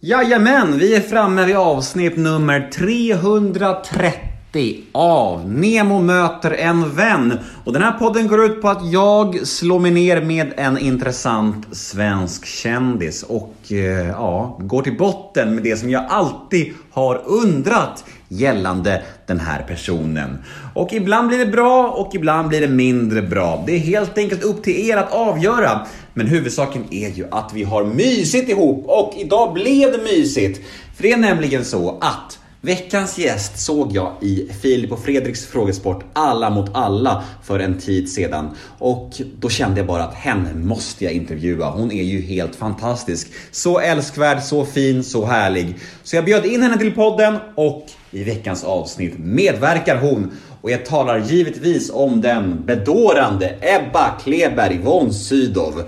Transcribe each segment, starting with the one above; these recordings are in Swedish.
Jajamän, vi är framme vid avsnitt nummer 330 av Nemo möter en vän. Och den här podden går ut på att jag slår mig ner med en intressant svensk kändis och eh, ja, går till botten med det som jag alltid har undrat gällande den här personen. Och ibland blir det bra och ibland blir det mindre bra. Det är helt enkelt upp till er att avgöra. Men huvudsaken är ju att vi har mysigt ihop och idag blev det mysigt. För det är nämligen så att Veckans gäst såg jag i Filip och Fredriks frågesport Alla mot alla för en tid sedan. Och då kände jag bara att henne måste jag intervjua. Hon är ju helt fantastisk. Så älskvärd, så fin, så härlig. Så jag bjöd in henne till podden och i veckans avsnitt medverkar hon. Och jag talar givetvis om den bedårande Ebba Kleberg von Sydow.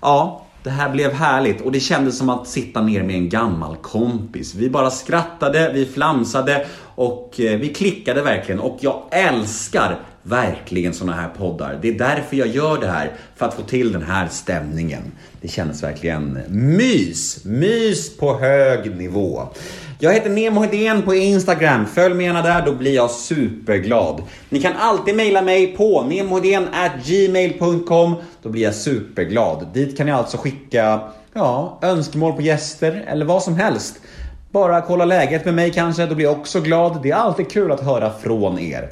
Ja, det här blev härligt och det kändes som att sitta ner med en gammal kompis. Vi bara skrattade, vi flamsade och eh, vi klickade verkligen och jag älskar verkligen såna här poddar. Det är därför jag gör det här, för att få till den här stämningen. Det kändes verkligen mys, mys på hög nivå. Jag heter Nemo Hedén på Instagram. Följ mig gärna där, då blir jag superglad. Ni kan alltid mejla mig på gmail.com. Då blir jag superglad. Dit kan ni alltså skicka ja, önskemål på gäster eller vad som helst. Bara kolla läget med mig kanske, då blir jag också glad. Det är alltid kul att höra från er.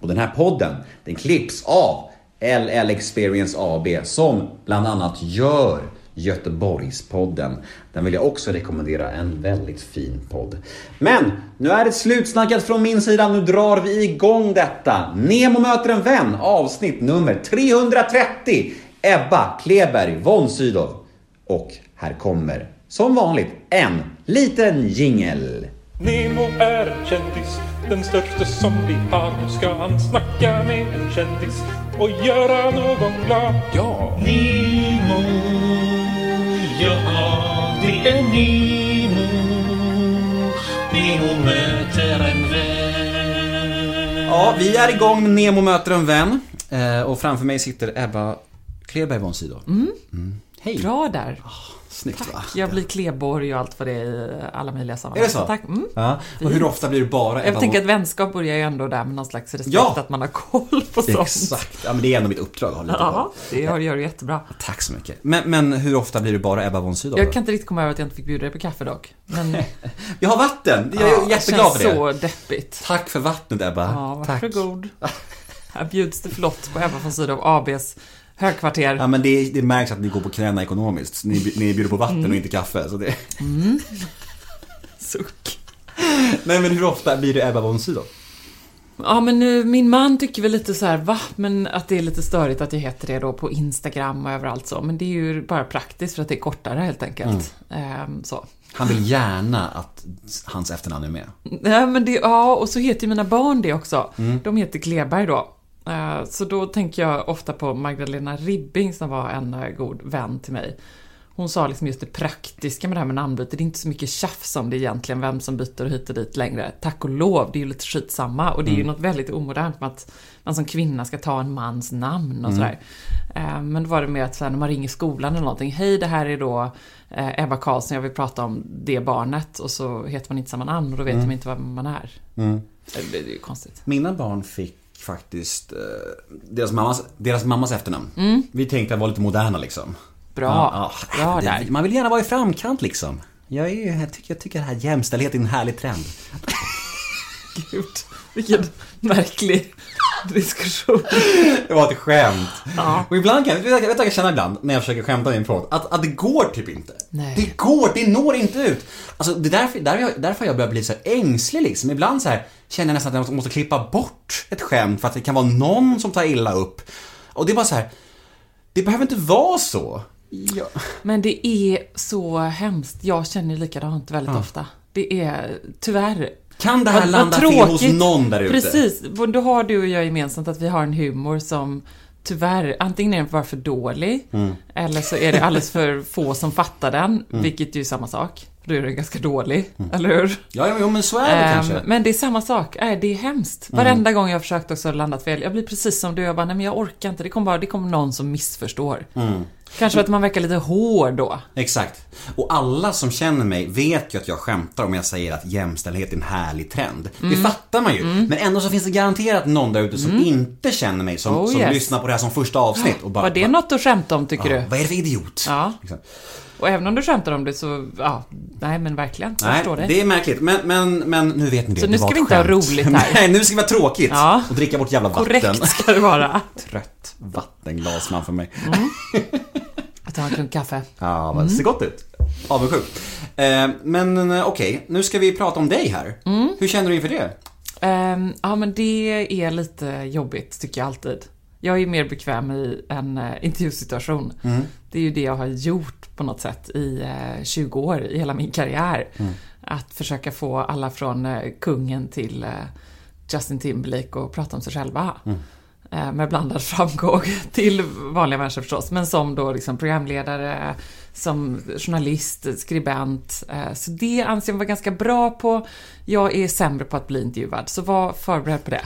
Och den här podden, den klipps av LL Experience AB som bland annat gör Göteborgspodden. Den vill jag också rekommendera, en väldigt fin podd. Men nu är det slutsnackat från min sida, nu drar vi igång detta. Nemo möter en vän, avsnitt nummer 330. Ebba Kleberg von Sydow. Och här kommer, som vanligt, en liten jingel. Nemo är en kändis, den största som vi har. Nu ska han snacka med en kändis och göra någon glad. Ja! Nemo, Nemo. Möter en vän. Ja, vi är igång med Nemo möter en vän. Eh, Och framför mig sitter Ebba Kleberg von Sydow. Mm. Hej! Bra där. Snyggt va? Tack. Jag blir Kleborg och allt vad det är i alla möjliga sammanhang. Är det så? Tack. Mm. Ja. Och hur ofta blir det bara Jag Ebba tänker von- att vänskap börjar ju ändå där med någon slags respekt, Ja! att man har koll på sånt. Exakt. Ja, men det är ändå mitt uppdrag att ha lite Ja, det gör gör du jättebra. Tack så mycket. Men, men hur ofta blir det bara Ebba von Sydow? Jag kan inte riktigt komma över att jag inte fick bjuda dig på kaffe dock. Men Vi har vatten! Jag är ja, jätteglad för känns det. så deppigt. Tack för vattnet Ebba. Ja, Tack. varsågod. Här bjuds det flott på Ebba von Sydow ABs högkvarter. Ja, men det, det märks att ni går på knäna ekonomiskt. Ni, ni bjuder på vatten Mm. och inte kaffe. Så det... Suck. Nej, men hur ofta blir det Ebba von Sydow? Ja men nu, min man tycker väl lite så här, va? Men att det är lite störigt att jag heter det då på Instagram och överallt så. Men det är ju bara praktiskt för att det är kortare helt enkelt. Ehm, så. Han vill gärna att hans efternamn är med. Ja, men det, ja, och så heter ju mina barn det också. De heter Kleberg då. Eh, Så då tänker jag ofta på Magdalena Ribbing som var en eh, god vän till mig. Hon sa liksom just det praktiska med det här med namnbyte. Det är inte så mycket tjafs om det egentligen, vem som byter hit och dit längre. Tack och lov, det är ju lite skitsamma. Och det är ju något väldigt omodernt med att man som kvinna ska ta en mans namn och sådär. Eh, Men då var det mer att när man ringer skolan eller någonting. Hej, det här är då Ebba Karlsson, jag vill prata om det barnet. Och så heter man inte samma namn och då vet de inte vem man är. Eh, Det är ju konstigt. Mina barn fick faktiskt eh, deras, mammas, deras mammas efternamn. Vi tänkte att vara lite moderna liksom. Bra. Ja, ja, Bra det- där. Man vill gärna vara i framkant liksom. Jag, är, jag, tycker, jag tycker det här jämställdhet är en härlig trend. Gud, vilken märklig diskussion. Det var ett skämt. Ja. Och ibland kan jag, vet jag kan känna ibland när jag försöker skämta i en podd? Att, att det går typ inte. Nej. Det går, det når inte ut. Alltså det är därför, därför, jag, därför jag börjat bli så ängslig liksom. Ibland så här känner jag nästan att jag måste klippa bort ett skämt för att det kan vara någon som tar illa upp. Och det är bara så här. det behöver inte vara så. Ja. Men det är så hemskt. Jag känner likadant väldigt ofta. Det är tyvärr. Kan det här Vad- vad landa fel hos någon där ute? Precis. Då har du och jag gemensamt att vi har en humor som tyvärr, antingen är den bara för dålig, Mm. eller så är det alldeles för få som fattar den, vilket ju är samma sak. Då är den ganska dålig, eller hur? Ja, ja, men så är det Ehm, kanske. men det är samma sak. Nej, det är hemskt. Varenda gång jag har försökt också har landat fel. Jag blir precis som du. Jag bara, nej men jag orkar inte. Det kommer bara, det kommer någon som missförstår. Kanske för att man verkar lite hård då. Exakt. Och alla som känner mig vet ju att jag skämtar om jag säger att jämställdhet är en härlig trend. Mm. Det fattar man ju. Men ändå så finns det garanterat någon där ute som inte känner mig, som, Oh, som yes. lyssnar på det här som första avsnitt och bara... Var det något att skämta om tycker ja, du? Vad är det för idiot? Ja. Liksom. Och även om du skämtar om det så, ja, nej men verkligen. Jag Nej, förstår dig. det är märkligt. Men, men, men nu vet ni det. Så det nu ska vi inte ha skämt. roligt här. Nej, nu ska vi vara tråkigt. Ja. Och dricka bort jävla vatten. Korrekt ska det vara. Trött vattenglas framför mig. Jag tar en klunk kaffe. Ja, vad det ser gott ut. Avundsjuk. Eh, men eh, okej, nu ska vi prata om dig här. Mm. Hur känner du inför det? Ehm, ja, men det är lite jobbigt, tycker jag alltid. Jag är mer bekväm i en uh, intervjusituation. Det är ju det jag har gjort på något sätt i eh, 20 år, i hela min karriär. Att försöka få alla från eh, kungen till eh, Justin Timberlake att prata om sig själva. Eh, med blandad framgång till vanliga människor förstås, men som då liksom programledare, som journalist, skribent. Eh, så det anser jag vara ganska bra på. Jag är sämre på att bli intervjuad, så var förberedd på det.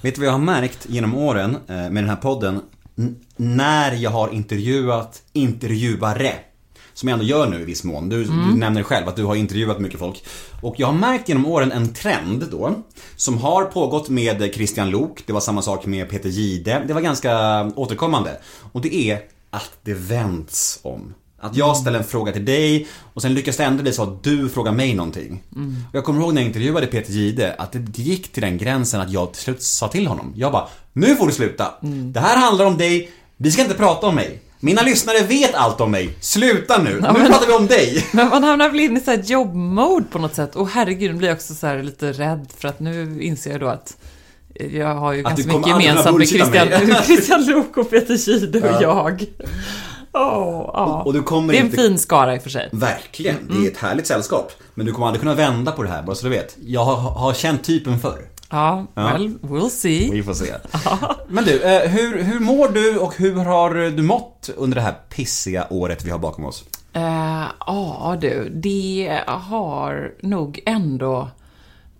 Vet du vad jag har märkt genom åren eh, med den här podden? N- när jag har intervjuat intervjuare. Som jag ändå gör nu i viss mån. Du, du nämner själv att du har intervjuat mycket folk. Och jag har märkt genom åren en trend då. Som har pågått med Christian Lok. Det var samma sak med Peter Gide. Det var ganska återkommande. Och det är att det vänds om. Att jag ställer en fråga till dig och sen lyckas det ändå bli så att du frågar mig någonting. Och jag kommer ihåg när jag intervjuade Peter Gide att det gick till den gränsen att jag till slut sa till honom. Jag bara, nu får du sluta. Det här handlar om dig, vi ska inte prata om mig. Mina lyssnare vet allt om mig. Sluta nu, nu pratar vi om dig. Men man hamnar väl in i så jobbmode på något sätt. Och herregud, nu blir jag också så här lite rädd för att nu inser jag då att jag har ju Att ganska mycket gemensamt med Christian, mig. Christian Lok och Peter Gide och jag. Åh, ja. Och kommer Det är en inte... fin skara i och för sig. Verkligen, det är ett härligt sällskap. Men du kommer aldrig kunna vända på det här, bara så du vet. Jag har, har känt typen förr. Ja, well, we'll see. Vi får se. Men du, eh, hur, hur mår du och hur har du mått under det här pissiga året vi har bakom oss? Eh, Ja du, det har nog ändå,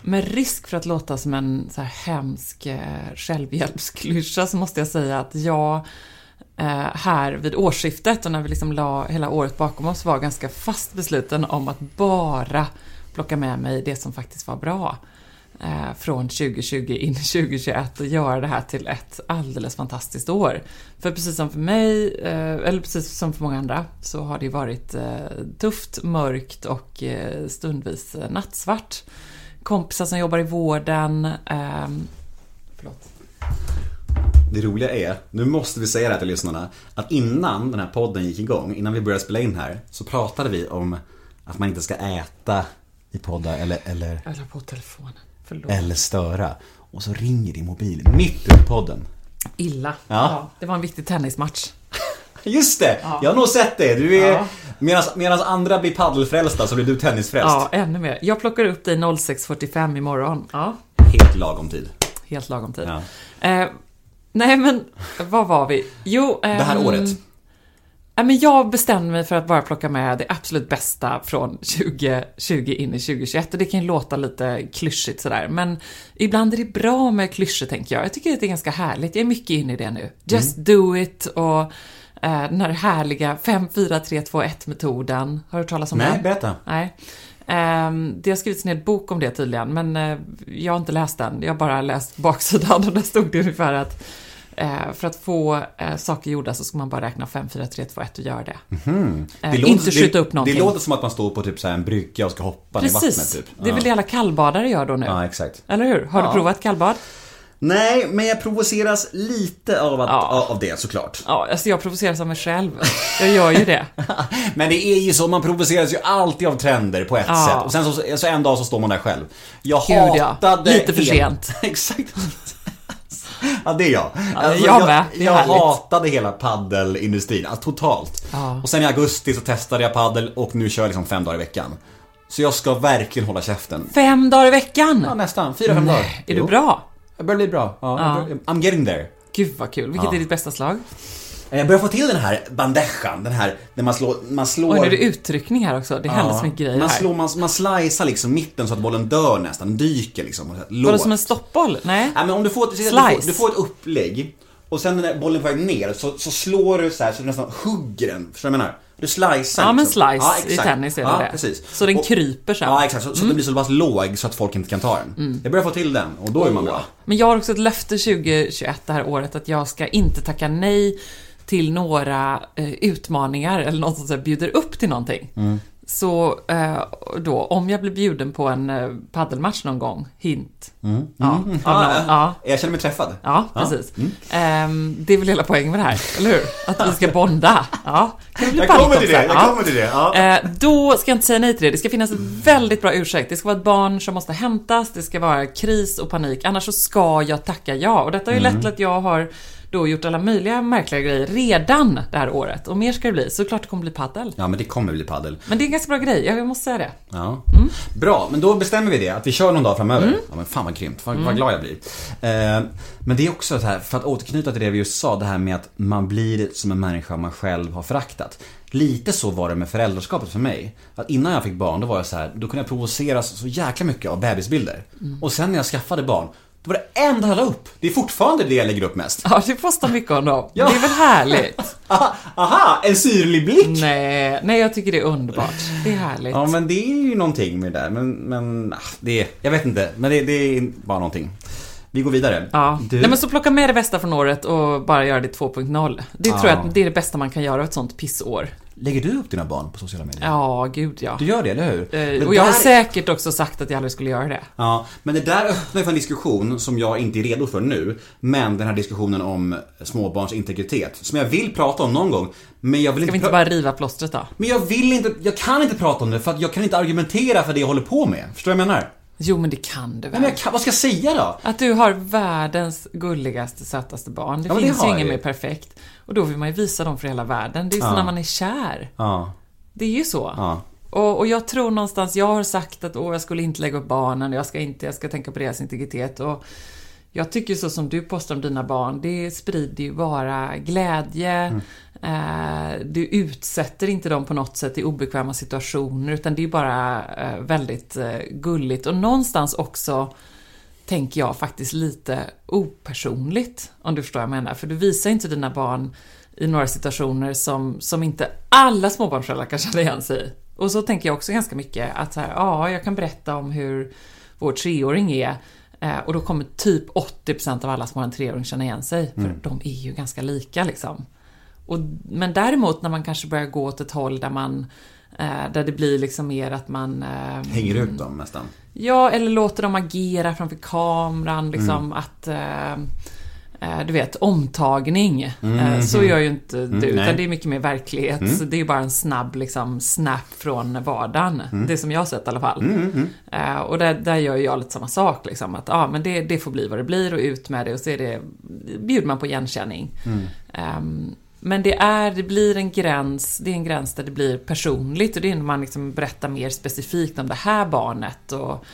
med risk för att låta som en så här hemsk eh, självhjälpsklyscha, så måste jag säga att jag här vid årsskiftet och när vi liksom la hela året bakom oss var ganska fast besluten om att bara plocka med mig det som faktiskt var bra eh, från 2020 in i 2021 och göra det här till ett alldeles fantastiskt år. För precis som för mig, eh, eller precis som för många andra, så har det varit eh, tufft, mörkt och eh, stundvis eh, nattsvart. Kompisar som jobbar i vården, ehm, förlåt. Det roliga är, nu måste vi säga det här till lyssnarna, att innan den här podden gick igång, innan vi började spela in här, så pratade vi om att man inte ska äta i poddar eller, eller, la på telefonen, förlåt. eller störa. Och så ringer din mobil mitt under podden. Illa. Ja. det var en viktig tennismatch. Just det! Jag har nog sett det. Du är, Ja. medan, andra blir paddelfrälsta så blir du tennisfrälst. Ja, ännu mer. Jag plockar upp dig 06.45 imorgon. Ja, Helt lagom tid. helt lagom tid. Ja. Eh, nej, men vad var vi? Jo, Det här ehm, året. Men jag bestämde mig för att bara plocka med det absolut bästa från 2020 in i 2021. Och det kan ju låta lite klyschigt sådär, men ibland är det bra med klyschor tänker jag. Jag tycker att det är ganska härligt. Jag är mycket inne i det nu. Just Mm. do it och eh, den här härliga 5, 4, 3, 2, 1-metoden. Har du hört talas om Nej, den? berätta. Nej. Ehm, det har skrivits en bok om det tydligen, men eh, jag har inte läst den. Jag har bara läst baksidan och där stod det ungefär att eh, för att få eh, saker gjorda så ska man bara räkna 5, 4, 3, 2, 1 och göra det. Eh, inte skjuta upp någonting. Det låter som att man står på typ så en brygga och ska hoppa ner i vattnet Precis. typ. Det är väl det alla kallbadare gör då nu? Ja, exakt. Eller hur? Har Ja. du provat kallbad? Nej, men jag provoceras lite av, att, Ja. av det såklart. Ja, alltså jag provoceras av mig själv. Jag gör ju det. Men det är ju så, man provoceras ju alltid av trender på ett Ja. sätt. Och sen så, så en dag så står man där själv. Jag Gud, ja. hatade... Lite för sent. Exakt. Ja, det är jag. Alltså, jag jag, med. Jag härligt. hatade hela paddelindustrin, alltså, totalt. Ja. Och sen i augusti så testade jag paddel och nu kör jag liksom fem dagar i veckan. Så jag ska verkligen hålla käften. Fem dagar i veckan! Ja, nästan. Fyra, fem dagar. Är du Jo. bra? Jag börjar bli bra. Ja, Ja. jag I'm getting there. Gud vad kul. Vilket Ja. är ditt bästa slag? Jag börjar få till den här bandejan, den här, när man slår, man slår... Oj, nu är det uttryckning här också. Det händer Ja. så mycket grejer man, här. slår, man, man slicear liksom mitten så att bollen dör nästan, den dyker liksom. Var det Lågt. som en stoppboll? Nej? Nej men om du får, ett- du, Slice. får, du får ett upplägg och sen när bollen är på väg ner så, så slår du så här så du nästan hugger den. Förstår du vad jag menar? Du slicear Ja, men liksom. slice Ja, i tennis är det ja, det. Precis. Så den Och- kryper sen. Ja, exakt. Så, så den blir så pass låg så att folk inte kan ta den. Mm. Jag börjar få till den och då är man bra. Men jag har också ett löfte 2021, det här året, att jag ska inte tacka nej till några eh, utmaningar eller något som så här bjuder upp till någonting. Mm. Så eh, då, om jag blir bjuden på en eh, paddelmatch någon gång, hint. Ja, av någon, ja. Jag känner mig träffad. Ja, precis. Ehm, det är väl hela poängen med det här, eller hur? Att vi ska bonda. Ja, kan det bli Jag kommer till det, jag Ja. kommer till det. Ja. Eh, då ska jag inte säga nej till det. Det ska finnas en väldigt bra ursäkt. Det ska vara ett barn som måste hämtas, det ska vara kris och panik. Annars så ska jag tacka ja. Och detta har ju lett till att jag har då gjort alla möjliga märkliga grejer redan det här året. Och mer ska det bli. Såklart det kommer bli paddel. Ja, men det kommer bli paddel. Men det är en ganska bra grej, jag måste säga det. Ja. Mm. Bra, men då bestämmer vi det. Att vi kör någon dag framöver. Ja, men fan vad grymt. Vad, Mm. vad glad jag blir. Eh, men det är också så här, för att återknyta till det vi just sa, det här med att man blir som en människa man själv har föraktat. Lite så var det med föräldraskapet för mig. Att innan jag fick barn, då var jag så här, då kunde jag provoceras så jäkla mycket av bebisbilder. Mm. Och sen när jag skaffade barn, då var det enda jag la upp. Det är fortfarande det jag lägger upp mest. Ja, det postar mycket om dem. Ja. Det är väl härligt? Aha, aha en syrlig blick! nej, nej, jag tycker det är underbart. Det är härligt. Ja men det är ju någonting med det där. Men, men ah, det är, jag vet inte. Men det, det är bara någonting. Vi går vidare. Ja. Du, Nej men så plocka med det bästa från året och bara göra det 2.0. Det tror jag att det är det bästa man kan göra av ett sånt pissår. Lägger du upp dina barn på sociala medier? Ja, gud ja. Du gör det, eller hur? Eh, Och jag har där- säkert också sagt att jag aldrig skulle göra det. Ja, men det där öppnar ju för en diskussion som jag inte är redo för nu. Men den här diskussionen om småbarns integritet. Som jag vill prata om någon gång. Men jag vill Ska vi inte, inte pra- bara riva plåstret då? Men jag vill inte, jag kan inte prata om det för att jag kan inte argumentera för det jag håller på med. Förstår du vad jag menar? Jo, men det kan du väl? men jag kan, vad ska jag säga då? Att du har världens gulligaste, sötaste barn. Det Ja, det finns har ju ju. mer perfekt. Och då vill man ju visa dem för hela världen. Det är ju så Ja. när man är kär. Ja, Det är ju så. ja. Och, och jag tror någonstans, jag har sagt att åh, jag skulle inte lägga upp barnen, jag ska inte, jag ska tänka på deras integritet. Och jag tycker så som du postar om dina barn, det sprider ju bara glädje. Eh, du utsätter inte dem på något sätt i obekväma situationer, utan det är bara eh, väldigt eh, gulligt. Och någonstans också tänker jag faktiskt lite opersonligt, om du förstår vad jag menar. För du visar inte dina barn i några situationer som, som inte alla småbarnsföräldrar kan känna igen sig i. Och så tänker jag också ganska mycket att så här, ja, jag kan berätta om hur vår treåring är och då kommer typ 80% av alla som har en treåring känna igen sig, för de är ju ganska lika liksom. Och, men däremot när man kanske börjar gå åt ett håll där man eh, där det blir liksom mer att man eh, Hänger ut dem nästan. Ja, eller låter dem agera framför kameran, liksom att... Eh, eh, du vet, omtagning. Eh, så gör ju inte du, nej. utan det är mycket mer verklighet. Så det är ju bara en snabb liksom, snap från vardagen. Det som jag har sett i alla fall. Eh, och där, där gör jag lite samma sak, liksom. Att ja, men det, det får bli vad det blir och ut med det och så är det, bjuder man på igenkänning. Ehm, men det är, det blir en gräns, det är en gräns där det blir personligt och det är när man liksom berättar mer specifikt om det här barnet och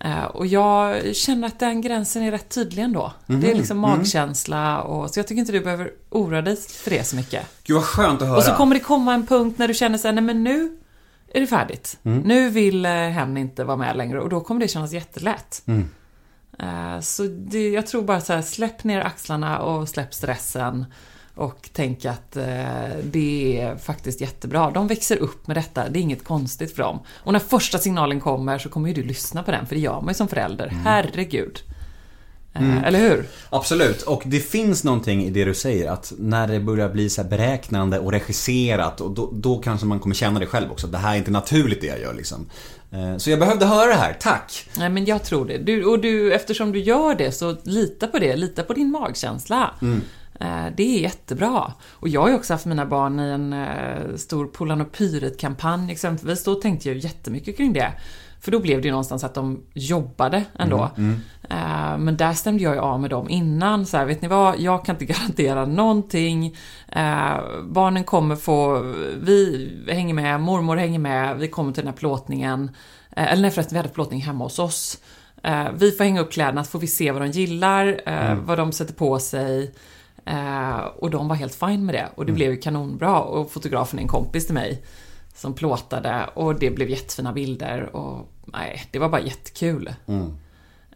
eh, och jag känner att den gränsen är rätt tydlig ändå. Det är liksom magkänsla och så jag tycker inte du behöver oroa dig för det så mycket. Gud vad skönt att höra. Och så kommer det komma en punkt när du känner såhär, nej men nu är det färdigt. Nu vill eh, hen inte vara med längre och då kommer det kännas jättelätt. Eh, Så det, jag tror bara så här, släpp ner axlarna och släpp stressen. Och tänk att eh, det är faktiskt jättebra. De växer upp med detta, det är inget konstigt för dem. Och när första signalen kommer så kommer ju du lyssna på den, för det gör man ju som förälder. Herregud. Eh, Eller hur? Absolut, och det finns någonting i det du säger att när det börjar bli så beräknande och regisserat och då, då kanske man kommer känna det själv också. Det här är inte naturligt det jag gör liksom. Eh, Så jag behövde höra det här, tack! Nej men jag tror det. Du, och du, eftersom du gör det så lita på det, lita på din magkänsla. Eh, Det är jättebra. Och jag har ju också haft mina barn i en eh, stor Polan och Pyret-kampanj exempelvis. Då tänkte jag jättemycket kring det. För då blev det ju någonstans att de jobbade ändå. Eh, Men där stämde jag ju av med dem innan. Så här, vet ni vad? Jag kan inte garantera någonting. Eh, barnen kommer få... Vi hänger med, mormor hänger med, vi kommer till den här plåtningen. Eh, eller nej förresten, vi hade plåtning hemma hos oss. Eh, vi får hänga upp kläderna så får vi se vad de gillar, eh, vad de sätter på sig. Eh, och de var helt fine med det. Och det blev ju kanonbra. Och fotografen är en kompis till mig som plåtade och det blev jättefina bilder och nej, det var bara jättekul.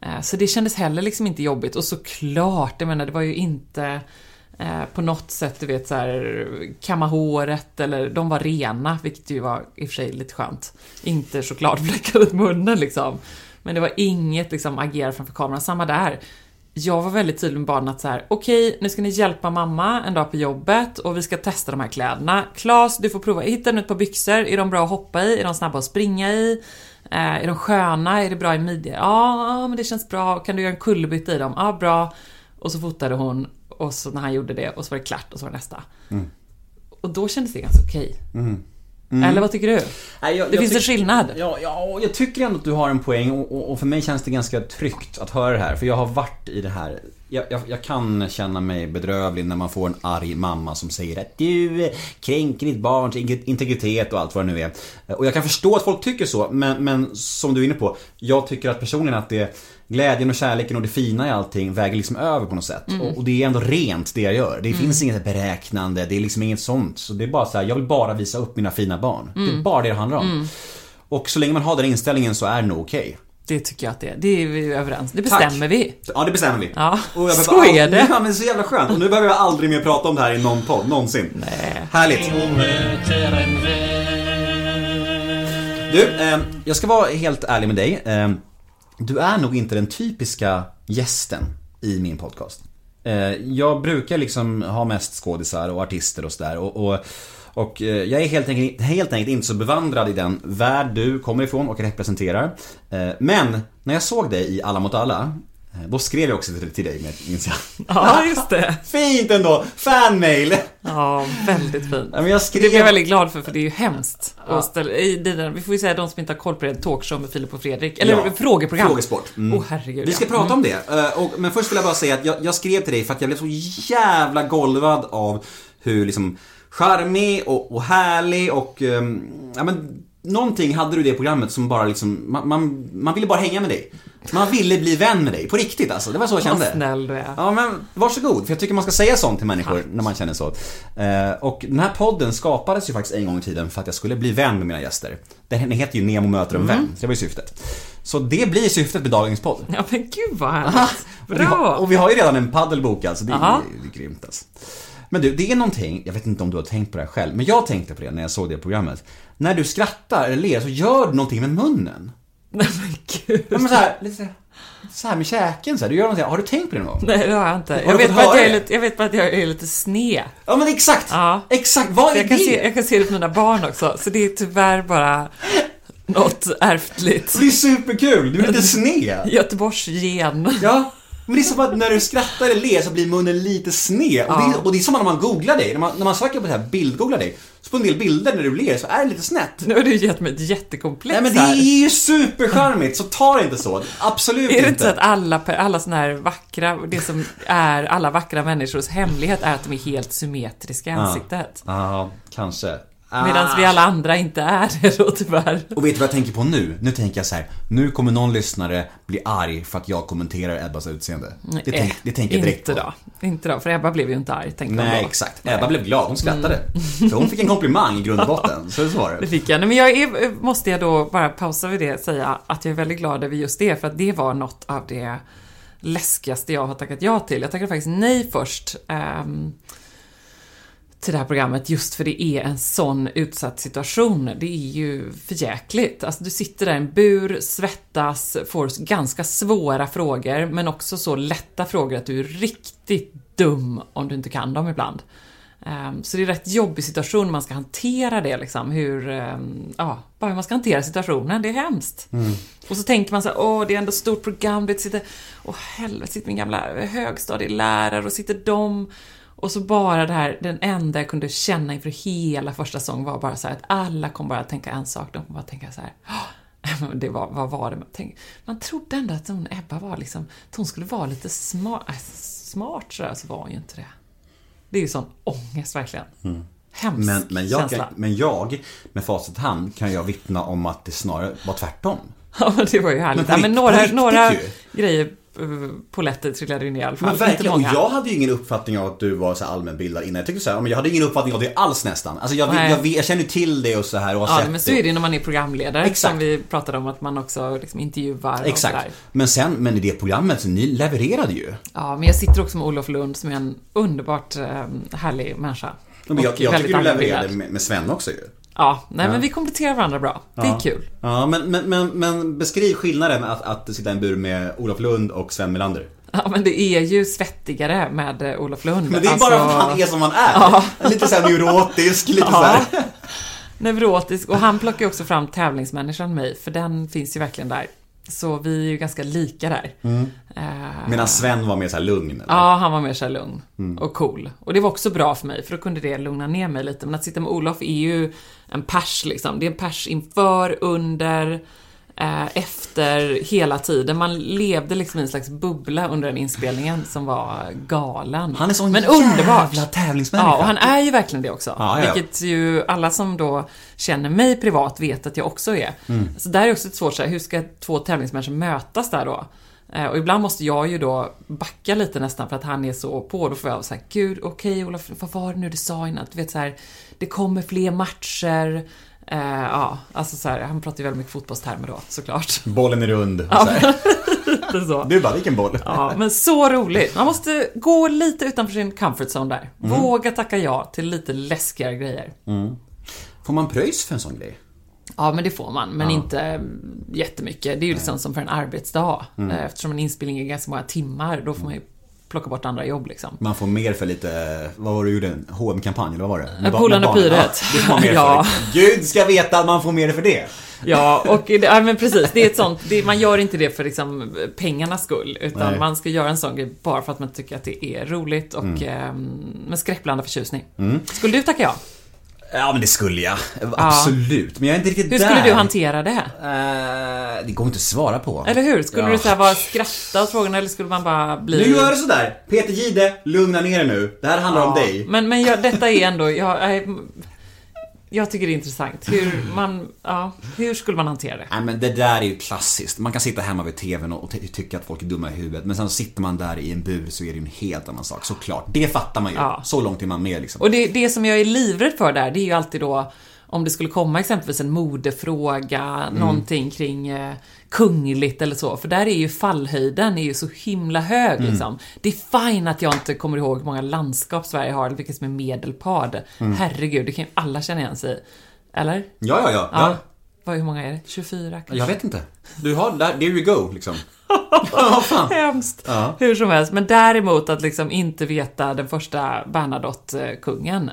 Eh, Så det kändes heller liksom inte jobbigt och såklart, jag menar det var ju inte eh, på något sätt, du vet så här, kamma håret eller de var rena, vilket ju var i och för sig lite skönt. Inte chokladfläckar runt munnen liksom. Men det var inget liksom agera framför kameran, samma där. Jag var väldigt tydlig med barnen att så här, okej, nu ska ni hjälpa mamma en dag på jobbet och vi ska testa de här kläderna. Klas, du får prova, hitta nu ett par byxor, är de bra att hoppa i? Är de snabba att springa i? Eh, är de sköna? Är det bra i midjan? Ja, men det känns bra. Kan du göra en kullerbytta i dem? Ja, bra. Och så fotade hon och så när han gjorde det och så var det klart och så var det nästa. Och då kändes det ganska okej. Eller vad tycker du? Nej, jag- det jag finns en skillnad. Ja, ja, jag tycker ändå att du har en poäng och, och, och för mig känns det ganska tryggt att höra det här. För jag har varit i det här. Jag, jag, jag kan känna mig bedrövlig när man får en arg mamma som säger att du kränker ditt barns integritet och allt vad det nu är. Och jag kan förstå att folk tycker så, men, men som du är inne på. Jag tycker att personligen att det Glädjen och kärleken och det fina i allting väger liksom över på något sätt. Och, och det är ändå rent det jag gör. Det finns inget beräknande, det är liksom inget sånt. Så det är bara så här, jag vill bara visa upp mina fina barn. Det är bara det det handlar om. Och så länge man har den inställningen så är det nog okej. Det tycker jag att det är. Det är vi överens. Det bestämmer vi. Ja, det bestämmer vi. Ja, Och jag så är det. Ja, men så jävla skönt. Och nu behöver jag aldrig mer prata om det här i någon podd, någonsin. Nej. Härligt. Du, eh, jag ska vara helt ärlig med dig. Eh, du är nog inte den typiska gästen i min podcast. Eh, jag brukar liksom ha mest skådisar och artister och sådär. Och, och, och eh, jag är helt enkelt, helt enkelt inte så bevandrad i den värld du kommer ifrån och representerar. Eh, men när jag såg dig i Alla mot alla, eh, då skrev jag också till, dig, minns jag. Ja, just det. Fint ändå! Fanmail! Ja, väldigt fint. Ja, men jag Det blir jag skrev... väldigt glad för, för det är ju hemskt. att ställa, i den, vi får ju säga de som inte har koll på det, talkshow med Filip och Fredrik. Eller Ja, frågeprogram. Frågesport. Mm. Åh herregud. Vi ska ja. prata om det. Eh, Och, men först vill jag bara säga att jag, jag skrev till dig för att jag blev så jävla golvad av hur liksom charmig och, och härlig och ehm, ja men Någonting hade du i det programmet som bara liksom, man, man, man ville bara hänga med dig. Man ville bli vän med dig, på riktigt alltså. Det var så jag Vad kände. snäll du är. Ja men varsågod, för jag tycker man ska säga sånt till människor när man känner så. Eh, och den här podden skapades ju faktiskt en gång i tiden för att jag skulle bli vän med mina gäster. Den heter ju Nemo möter en vän, så det var ju syftet. Så det blir syftet med dagens podd. Ja men gud vad härligt. Och vi, har, Bra. och vi har ju redan en paddel bokad, så det är, Aha. det är grymt alltså. Men du, det är någonting, jag vet inte om du har tänkt på det här själv, men jag tänkte på det när jag såg det programmet. När du skrattar eller ler så gör du någonting med munnen. Nej men gud. Ja, men så här, lite så här- med käken så här. Du gör någonting, har du tänkt på det någon gång? Nej det har jag inte. Har Jag vet, bara att jag, är lite, jag vet bara att jag är lite sned. Ja men exakt! Ja. Exakt, vad Så är jag, kan det? se, jag kan se det på mina barn också. Så det är tyvärr bara något ärftligt. Det är superkul, du är lite sned. Göteborgsgen. Ja, men det är som att när du skrattar eller ler så blir munnen lite sned. Och, det, och det är som när man googlar dig, när man, när man söker på det här bildgooglar dig. Så på en del bilder när du ler så är det lite snett. Nu har du gett mig ett jättekomplex Nej men det är ju supercharmigt, så ta det inte så. Absolut Är det inte. inte så att alla, alla såna här vackra, det som är alla vackra människors hemlighet är att de är helt symmetriska i ansiktet? Ja, kanske. Medan Ah. vi alla andra inte är det då tyvärr. Och vet du vad jag tänker på nu? Nu tänker jag så här. Nu kommer någon lyssnare bli arg för att jag kommenterar Ebbas utseende. Det, tänk, det tänker jag direkt Inte på. då. Inte då, för Ebba blev ju inte arg, tänkte Nej, då. exakt. Ebba blev glad, hon skrattade. För hon fick en komplimang i grund och botten. Så så var Det det. fick jag. Nej, men jag är, måste jag då bara pausa vid det och säga att jag är väldigt glad över just det, för att det var något av det läskigaste jag har tackat ja till. Jag tackade faktiskt nej först ehm, till det här programmet just för det är en sån utsatt situation. Det är ju för jäkligt. Alltså du sitter där i en bur, svettas, får ganska svåra frågor men också så lätta frågor att du är riktigt dum om du inte kan dem ibland. Ehm, Så det är en rätt jobbig situation man ska hantera det liksom. Hur, ehm, ja, bara hur man ska hantera situationen. Det är hemskt. Och så tänker man så här, åh det är ändå ett stort program, det sitter, åh helvete, sitter min gamla högstadielärare och sitter de och så bara det här, den enda jag kunde känna inför hela första säsongen var bara så här att alla kommer bara tänka en sak, de bara tänka så här "Åh, men det var, vad var det man tänkte? Man trodde ändå att hon, Ebba var liksom, att hon skulle vara lite smart, äh, smart sådär, så var hon ju inte det. Det är ju sån ångest verkligen. Hemsk Mm. Men, men, jag, känsla. men jag, med facit hand, kan jag vittna om att det snarare var tvärtom. Ja, men det var ju härligt. Men ja, men några, några ju. grejer poletter trillade ner i alla fall. Men verkligen, och jag hade ju ingen uppfattning av att du var så allmänbildad innan. Jag tyckte så här, men jag hade ingen uppfattning av det alls nästan. Alltså jag, jag, jag, jag känner till det och så här och har Ja, sett men så är det när man är programledare. Exakt. Som vi pratade om, att man också liksom intervjuar och Exakt. sådär. Men sen, men i det programmet, så ni levererade ju. Ja, men jag sitter också med Olof Lund som är en underbart eh, härlig människa. Men jag, jag tycker du levererade med, med Sven också ju. Ja, nej men vi kompletterar varandra bra. Det är kul. Ja, men, men, men, men beskriv skillnaden att, att sitta i en bur med Olof Lund och Sven Melander. Ja, men det är ju svettigare med eh, Olof Lund. Men det är Alltså, bara för att han är som han är. Ja. Lite såhär neurotisk, lite Ja. såhär. Neurotisk. Och han plockar ju också fram tävlingsmänniskan mig, för den finns ju verkligen där. Så vi är ju ganska lika där. Eh, Medan Sven var mer såhär lugn. eller? Ja, han var mer så lugn Mm. och cool. Och det var också bra för mig, för då kunde det lugna ner mig lite. Men att sitta med Olof är ju en pers liksom. Det är en pers inför, under, eh, efter, hela tiden. Man levde liksom i en slags bubbla under den inspelningen som var galen. Han är sån Men jävla underbart! tävlingsmänniska. Ja, och han är ju verkligen det också. Ja, ja. Vilket ju alla som då känner mig privat vet att jag också är. Mm. Så där är också ett svårt så här, hur ska två tävlingsmänniskor mötas där då? Eh, Och ibland måste jag ju då backa lite nästan för att han är så på. Då får jag säga gud okej Olof, vad var det nu du sa innan? Du vet så här, det kommer fler matcher. Eh, ja, alltså så här, han pratar ju väldigt mycket fotbollstermer då såklart. Bollen är rund. Ja, så så. Du bara, vilken boll? Ja, men så roligt. Man måste gå lite utanför sin comfort zone där. Mm. Våga tacka ja till lite läskigare grejer. Får man pröjs för en sån grej? Ja, men det får man, men inte mm, jättemycket. Det är ju liksom som för en arbetsdag. Mm. Eh, Eftersom en inspelning är ganska många timmar, då får man ju plocka bort andra jobb liksom. Man får mer för lite, vad var det du gjorde? En hm kampanj eller vad var det? Eh, med barn. Pyret. Ja, Ja. Gud ska veta att man får mer för det. Ja, och ja, men precis. Det är ett sånt, det, man gör inte det för liksom pengarnas skull, utan Nej. man ska göra en sån grej bara för att man tycker att det är roligt och Mm. ehm, med skräckblandad förtjusning. Skulle du tacka ja? Ja men det skulle jag. Absolut. Men jag är inte riktigt Hur där. skulle du hantera det? Eh, det går inte att svara på. Eller hur? Skulle Ja. du säga bara skratta åt frågorna eller skulle man bara bli... Nu gör det sådär. Peter Gide, lugna ner dig nu. Det här handlar om dig. Men, men jag, detta är ändå, jag, jag, jag tycker det är intressant. Hur man, ja, hur skulle man hantera det? Nej men det där är ju klassiskt. Man kan sitta hemma vid TVn och ty- tycka att folk är dumma i huvudet. Men sen sitter man där i en bur så är det ju en helt annan sak. Såklart. Det fattar man ju. Ja. Så långt är man med liksom. Och det, det som jag är livrädd för där, det är ju alltid då om det skulle komma exempelvis en modefråga, Mm. någonting kring eh, kungligt eller så, för där är ju fallhöjden är ju så himla hög Mm. liksom. Det är fine att jag inte kommer ihåg hur många landskap Sverige har, eller vilket som är medelpad. Mm. Herregud, det kan ju alla känna igen sig i. Eller? Ja, ja, ja. Ja. Vad, hur många är det? 24 kanske? Jag vet inte. Du har, där, there you go liksom. Fan. Hemskt. Ja. Hur som helst, men däremot att liksom inte veta den första Bernadotte-kungen.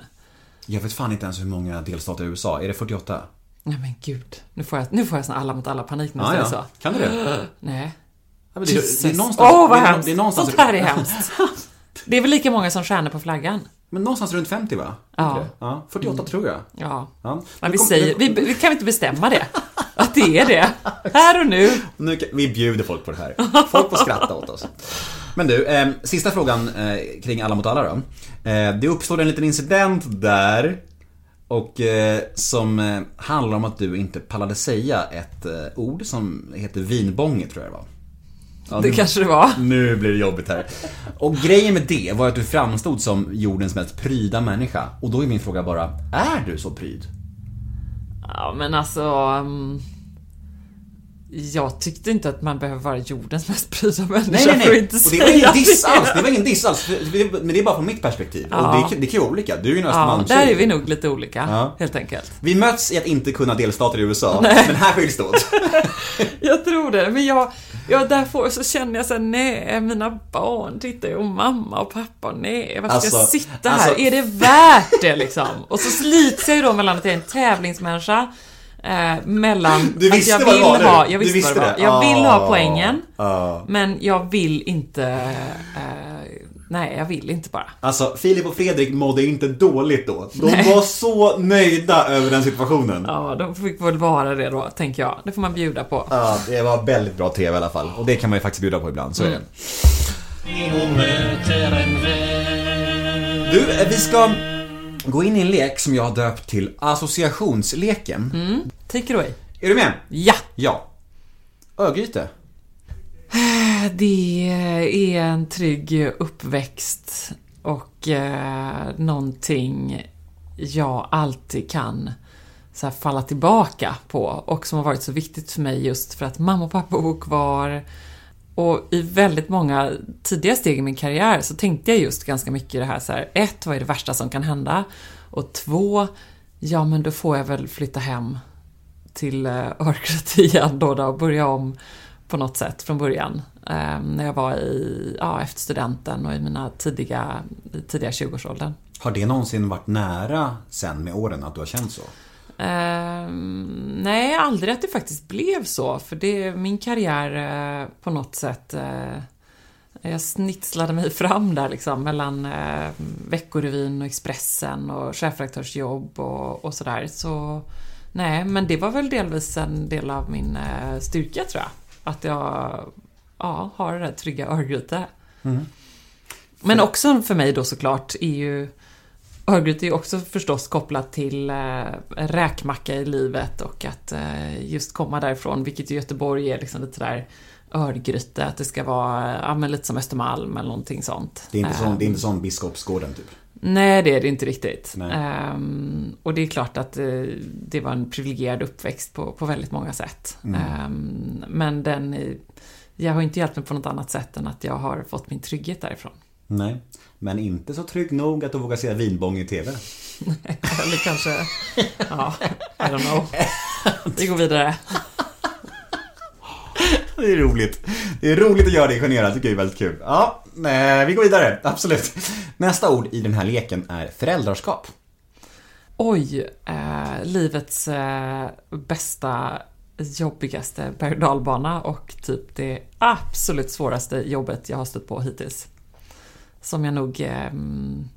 Jag vet fan inte ens hur många delstater i USA. Är det 48? Nej men gud, nu får jag, nu får jag sån alla mot alla panik när jag Ja, så. Kan du det? Nej. Ja, men det, Jesus. det är någonstans... Åh, vad det är, hemskt! det är någonstans, Sånt här är hemskt. Det är väl lika många som stjärnor på flaggan? Men någonstans runt 50 va? Ja. Ja 48 tror jag. Ja. Ja. Men vi kom- säger, vi, vi kan inte bestämma det? Att det är det? Här och nu? Nu, vi bjuder folk på det här. Folk får skratta åt oss. Men du, eh, sista frågan eh, kring Alla mot alla då. Eh, det uppstod en liten incident där. Och eh, som eh, handlar om att du inte pallade säga ett eh, ord som heter vinbånge tror jag det var. Ja, Det nu- kanske det var. Nu blir det jobbigt här. Och grejen med det var att du framstod som jordens mest pryda människa. Och då är min fråga bara, är du så pryd? Ja, men alltså... mm, Jag tyckte inte att man behöver vara jordens mest pryda människa Nej, nej, för att nej. inte Och det var ingen diss det. alls. Det var ingen diss alls. Men det är bara från mitt perspektiv. Ja. Och det, det kan ju vara olika. Du är ju en Ja, där är vi nog lite olika, Ja. helt enkelt. Vi möts i att inte kunna delstater i USA. Men här skiljs det åt. Jag tror det, men jag, jag därför så känner jag så här, nej, mina barn tittar ju och mamma och pappa, nej, varför ska jag Alltså, sitta här? alltså- Är det värt det liksom? Och så slits jag ju då mellan att jag är en tävlingsmänniska, eh, mellan Du att visste jag vad det vill var ha, jag visste, visste vad det var. det. Jag vill Ah. ha poängen, Ja. men jag vill inte, eh, nej, jag vill inte bara. Alltså, Filip och Fredrik mådde inte dåligt då. De Nej. var så nöjda över den situationen. Ja, de fick väl vara det då, tänker jag. Det får man bjuda på. Ja, det var väldigt bra TV i alla fall. Och det kan man ju faktiskt bjuda på ibland, så är det. en vän. Du, vi ska gå in i en lek som jag har döpt till associationsleken. Take it away. Är du med? Ja! Ja. Örgryte. Det är en trygg uppväxt och eh, någonting jag alltid kan så falla tillbaka på och som har varit så viktigt för mig just för att mamma och pappa bor kvar. Och i väldigt många tidiga steg i min karriär så tänkte jag just ganska mycket i det här så här, ett, vad är det värsta som kan hända? Och två, ja men då får jag väl flytta hem till eh, Örgryte igen då, då och börja om på något sätt från början. Eh, när jag var i, ja, efter studenten och i mina tidiga, tidiga 20-årsåldern. Har det någonsin varit nära sen med åren att du har känt så? Ehm, nej, aldrig att det faktiskt blev så. För det, min karriär eh, på något sätt... Eh, jag snitslade mig fram där liksom mellan eh, Veckorevyn och Expressen och chefredaktörsjobb och, och sådär. Så nej, men det var väl delvis en del av min eh, styrka tror jag. Att jag ja, har det där trygga Örgryte. Men också för mig då såklart är ju Örgryte är ju också förstås kopplat till eh, räkmacka i livet och att eh, just komma därifrån, vilket i Göteborg är liksom lite där Örgryte, att det ska vara ja, men lite som Östermalm eller någonting sånt. Det är inte, Eh, sån, det är inte sån Biskopsgården typ? Nej, det är det inte riktigt. Ehm, och det är klart att eh, det var en privilegierad uppväxt på, på väldigt många sätt. Mm. Ehm, men den, eh, jag har inte hjälpt mig på något annat sätt än att jag har fått min trygghet därifrån. Nej. Men inte så trygg nog att du vågar se vinbång i TV? Eller kanske, ja, I don't know. Vi går vidare. Det är roligt. Det är roligt att göra det generat, tycker jag är väldigt kul. Ja, eh, vi går vidare. Absolut. Nästa ord i den här leken är föräldraskap. Oj, eh, livets eh, bästa, jobbigaste berg och och typ det absolut svåraste jobbet jag har stött på hittills. Som jag nog eh, mm,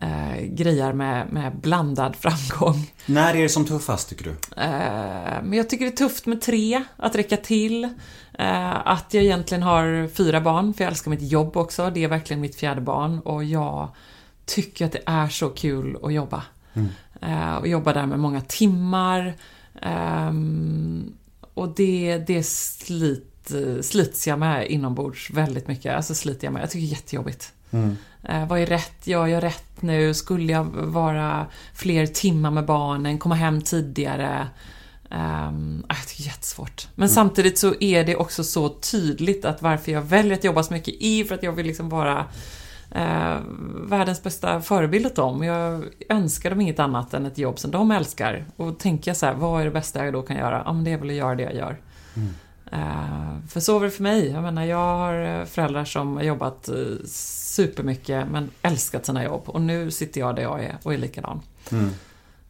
eh, grejar med, med blandad framgång. När är det som tuffast, tycker du? Eh, Men jag tycker det är tufft med tre, att räcka till. Eh, Att jag egentligen har fyra barn, för jag älskar mitt jobb också. Det är verkligen mitt fjärde barn och jag tycker att det är så kul att jobba. Eh, Och jobba där med många timmar. Ehm, Och det, det slit, slits jag med inombords väldigt mycket. Alltså sliter jag med. Jag tycker det är jättejobbigt. Eh, vad är rätt? Gör jag rätt nu? Skulle jag vara fler timmar med barnen? Komma hem tidigare? Um, jag tycker det är jättesvårt. Men samtidigt så är det också så tydligt att varför jag väljer att jobba så mycket är för att jag vill liksom vara eh, världens bästa förebild åt dem. Jag önskar dem inget annat än ett jobb som de älskar. Och tänker jag så här, vad är det bästa jag då kan göra? Ja, men det är väl att göra det jag gör. Eh, för så var det för mig. Jag menar, jag har eh, föräldrar som har jobbat eh, supermycket men älskat sina jobb. Och nu sitter jag där jag är och är likadan.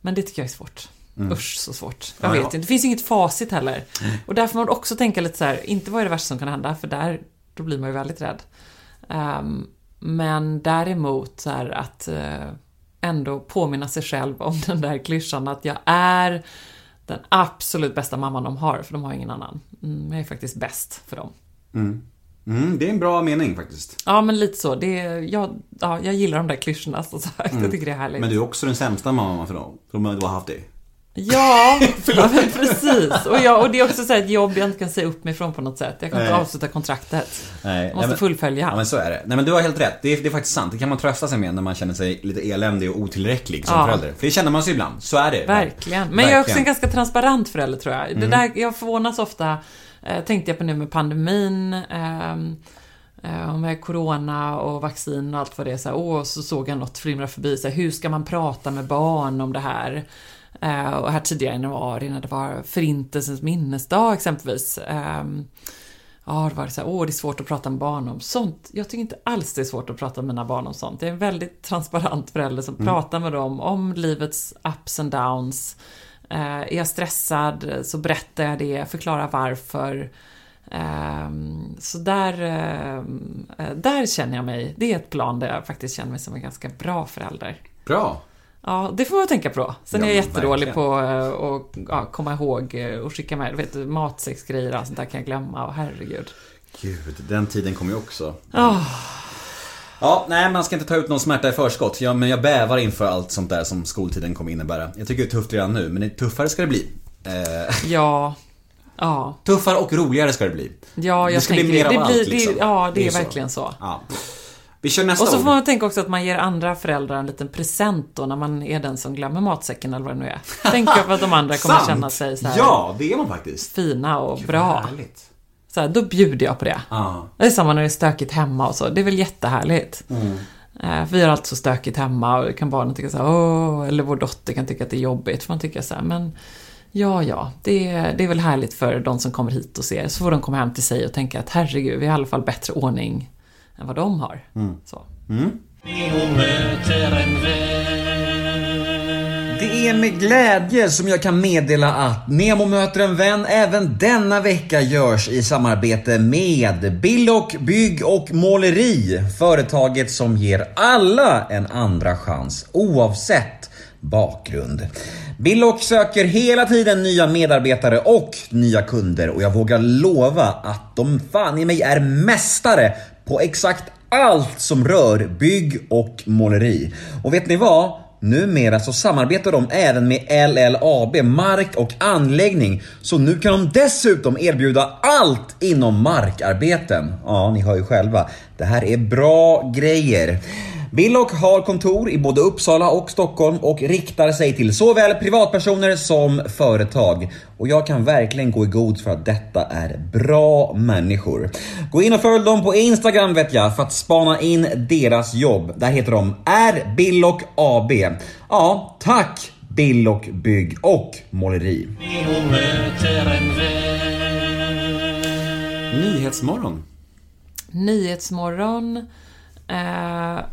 Men det tycker jag är svårt. Usch, så svårt. Jag Ja, vet inte. Det finns inget facit heller. Och där får man också tänka lite så här, inte vad är det värsta som kan hända, för där, då blir man ju väldigt rädd. Ehm, men däremot så här att eh, ändå påminna sig själv om den där klyschan att jag är den absolut bästa mamman de har, för de har ingen annan. Mm, jag är faktiskt bäst för dem. Mm, det är en bra mening faktiskt. Ja, men lite så. Det är, jag, ja, jag gillar de där klyschorna, som sagt. Jag tycker det är härligt. Men du är också den sämsta mamman för dem. Som du har haft det. Ja, ja men precis. Och, jag, och det är också så här ett jobb jag inte kan säga upp mig från på något sätt. Jag kan inte Nej. avsluta kontraktet. Nej, Jag måste men- fullfölja. Ja men så är det. Nej men du har helt rätt. Det är, det är faktiskt sant. Det kan man trösta sig med när man känner sig lite eländig och otillräcklig som Ja. förälder. För det känner man sig ibland. Så är det. Verkligen. Men jag är också Verkligen. en ganska transparent förälder tror jag. Mm. Det där, jag förvånas ofta, eh, tänkte jag på nu med pandemin, ehm, eh, med corona och vaccin och allt vad det är. Så, här, åh, så såg jag något flimra förbi. Så här, hur ska man prata med barn om det här? Eh, och här tidigare i januari när det var Förintelsens minnesdag exempelvis. ehm, Ja, det var så här, åh det är svårt att prata med barn om sånt. Jag tycker inte alls det är svårt att prata med mina barn om sånt. Jag är en väldigt transparent förälder som pratar med dem om livets ups and downs. Eh, är jag stressad så berättar jag det, förklarar varför. Ehm, så där, eh, där känner jag mig, det är ett plan där jag faktiskt känner mig som en ganska bra förälder. Bra. Ja, det får man tänka på. Sen Ja, är jag jättedålig verkligen. på eh, att ja, komma ihåg eh, och skicka med, vet, matsexgrejer och sånt där kan jag glömma. Och herregud. Gud, den tiden kommer ju också. Ah. Ja, nej man ska inte ta ut någon smärta i förskott. Ja, men jag bävar inför allt sånt där som skoltiden kommer innebära. Jag tycker det är tufft redan nu, men det tuffare ska det bli. Eh, Ja, Ja, Tuffare och roligare ska det bli. ja jag det ska bli tänker mer det. av det blir, allt liksom. det, Ja, det, ju är verkligen så. Ja. Vi kör nästa Och så får man tänka också att man ger andra föräldrar en liten present då när man är den som glömmer matsäcken eller vad det nu är. Tänk på att de andra kommer känna sig så här Ja, det är man faktiskt. fina och Vad bra. Härligt. Så här, då bjuder jag på det. Ja. Det är samma när det är stökigt hemma och så. Det är väl jättehärligt. Mm. Eh, Vi har allt så stökigt hemma och kan barnen tycka så här, åh, eller vår dotter kan tycka att det är jobbigt. För man tycker så här, men ja, ja, det, är- det är väl härligt för de som kommer hit och ser. Så får de komma hem till sig och tänka att herregud, vi har i alla fall bättre ordning än vad de har. Mm. Så. Nemo möter en vän. Det är med glädje som jag kan meddela att Nemo möter en vän även denna vecka görs i samarbete med Billock Bygg och Måleri. Företaget som ger alla en andra chans oavsett bakgrund. Billock söker hela tiden nya medarbetare och nya kunder och jag vågar lova att de fan i mig är mästare på exakt allt som rör bygg och måleri. Och vet ni vad? Numera så samarbetar de även med LLAB Mark och anläggning. Så nu kan de dessutom erbjuda allt inom markarbeten. Ja, ni hör ju själva. Det här är bra grejer. Billock har kontor i både Uppsala och Stockholm och riktar sig till såväl privatpersoner som företag. Och jag kan verkligen gå i god för att detta är bra människor. Gå in och följ dem på Instagram vet jag för att spana in deras jobb. Där heter de R Billock AB. Ja, tack Billock Bygg och Måleri. Nyhetsmorgon. Nyhetsmorgon eh,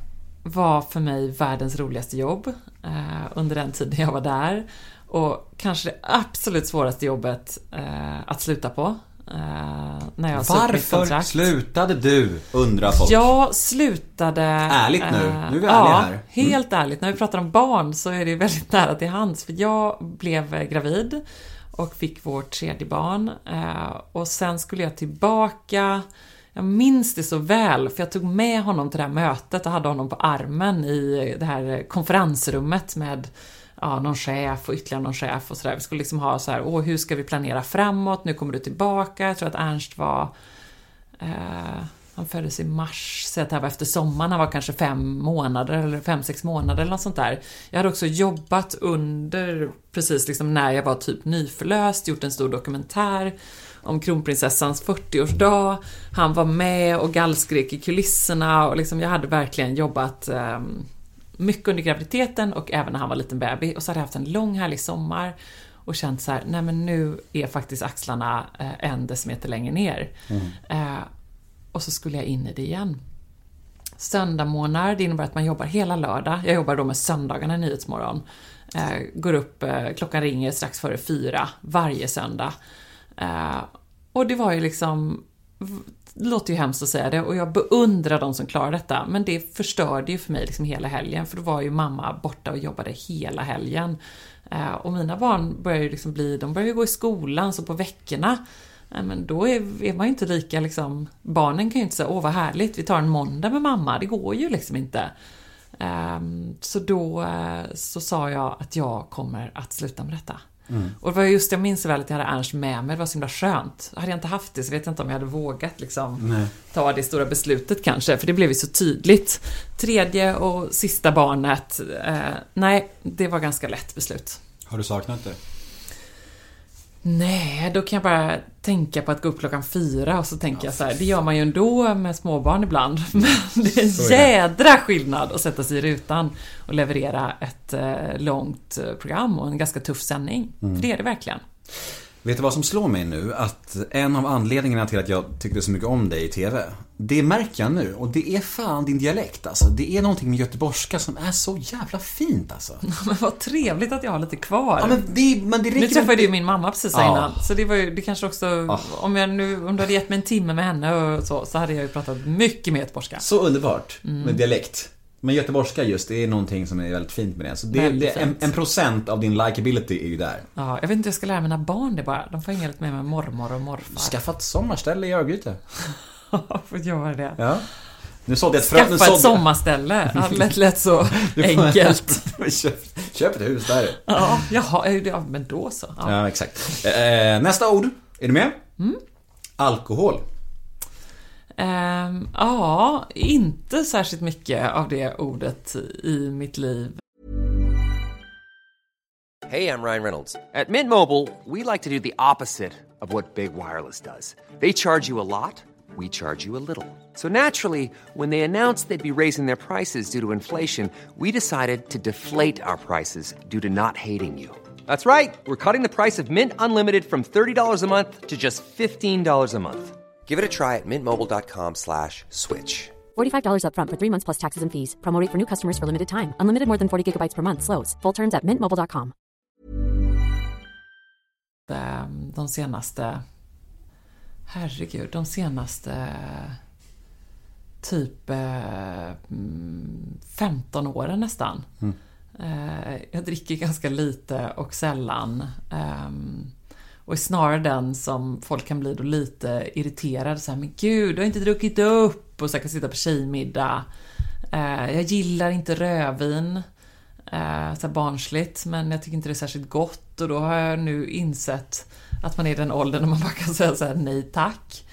var för mig världens roligaste jobb eh, under den tiden jag var där. Och kanske det absolut svåraste jobbet eh, att sluta på. Eh, när jag Varför slutade du? Undrar folk. Jag slutade... Ärligt nu. eh, Nu är vi ja, ärliga här. Mm. helt ärligt. När vi pratar om barn så är det väldigt nära till hands. För jag blev gravid och fick vårt tredje barn. eh, Och sen skulle jag tillbaka. Jag minns det så väl, för jag tog med honom till det här mötet och hade honom på armen i det här konferensrummet med ja, någon chef och ytterligare någon chef och sådär. Vi skulle liksom ha så här, åh, hur ska vi planera framåt? Nu kommer du tillbaka. Jag tror att Ernst var Eh, han föddes i mars, så att det här var efter sommaren. Han var kanske fem månader eller fem, sex månader eller något sånt där. Jag hade också jobbat under, precis liksom när jag var typ nyförlöst, gjort en stor dokumentär om kronprinsessans 40-årsdag. Han var med och gallskrek i kulisserna och liksom jag hade verkligen jobbat ehm, mycket under graviditeten och även när han var liten bebis. Och så hade jag haft en lång härlig sommar och känt så här, nej men nu är faktiskt axlarna eh, en decimeter längre ner. Eh, och så skulle jag in i det igen. Söndagmånader, det innebär att man jobbar hela lördag. Jag jobbar då med söndagarna i Nyhetsmorgon. Eh, går upp, eh, klockan ringer strax före fyra varje söndag. Eh, och det var ju liksom det låter ju hemskt att säga det och jag beundrar de som klarar detta men det förstörde ju för mig liksom hela helgen för då var ju mamma borta och jobbade hela helgen. Eh, och mina barn börjar ju liksom bli, de börjar ju gå i skolan så på veckorna eh, men då är, är man ju inte lika liksom, barnen kan ju inte säga åh vad härligt, vi tar en måndag med mamma, det går ju liksom inte. Ehm, så då eh, så sa jag att jag kommer att sluta med detta. Och det var just, jag minns väl att jag hade Ernst med mig, det var så himla skönt. Hade jag inte haft det så vet jag inte om jag hade vågat liksom ta det stora beslutet kanske, för det blev ju så tydligt. Tredje och sista barnet, eh, nej, det var ganska lätt beslut. Har du saknat det? Nej, då kan jag bara tänka på att gå upp klockan fyra och så tänker jag så här, det gör man ju ändå med småbarn ibland. Men det är en Så är det. jädra skillnad att sätta sig i rutan och leverera ett eh, långt eh, program och en ganska tuff sändning. Mm. För det är det verkligen. Vet du vad som slår mig nu? Att en av anledningarna till att jag tyckte så mycket om dig i TV Det märker jag nu och det är fan din dialekt alltså. Det är någonting med göteborgska som är så jävla fint alltså. Men vad trevligt att jag har lite kvar. Ja men det, men det nu träffade ju min mamma precis Ja. innan, så det var ju, det kanske också, om jag nu, om du hade gett mig en timme med henne och så, så hade jag ju pratat mycket mer göteborgska. Så underbart Mm. med dialekt. Men göteborgska just, det är någonting som är väldigt fint med det. Så det, det en, en procent av din likability är ju där. Ja, jag vet inte jag ska lära mina barn det bara. De får hänga lite med med mormor och morfar. Skaffa ett sommarställe i Örgryte. får göra det. Ja. Nu sålde jag ett frö... Skaffa ett sommarställe. Ja, Det lät, så enkelt. köp, köp ett hus där. Ja, jaha, ja, men då så. Ja. Ja, exakt. Eh, nästa ord Är du med? Mm. Alkohol. Ehm, ja, inte särskilt mycket av det ordet i mitt liv. Hej, jag Ryan Reynolds. At Mint Mobile, we like to do the opposite of what Big Wireless does. They charge you a lot, we charge you a little. So naturally, when they announced they'd be raising their prices due to inflation, we decided to deflate our prices due to not hating you. That's right. We're cutting the price of Mint Unlimited from $30 a month to just $15 a month. Give it a try at mintmobile.com slash switch. $45 upfront for three months plus taxes and fees. Promo rate for new customers for limited time. Unlimited more than 40 gigabytes per month. Slows. Full terms at mintmobile.com. eh, de senaste... Herregud, de senaste typ eh, mm, 15 åren nästan. Eh, jag dricker ganska lite och sällan. Och är snarare den som folk kan bli då lite irriterade. Så här, men gud, du har inte druckit upp. Och så kan sitta på tjejmiddag. Eh, jag gillar inte rödvin. Eh, så barnsligt, men jag tycker inte det är särskilt gott. Och då har jag nu insett att man är i den åldern när man bara kan säga så här, nej tack.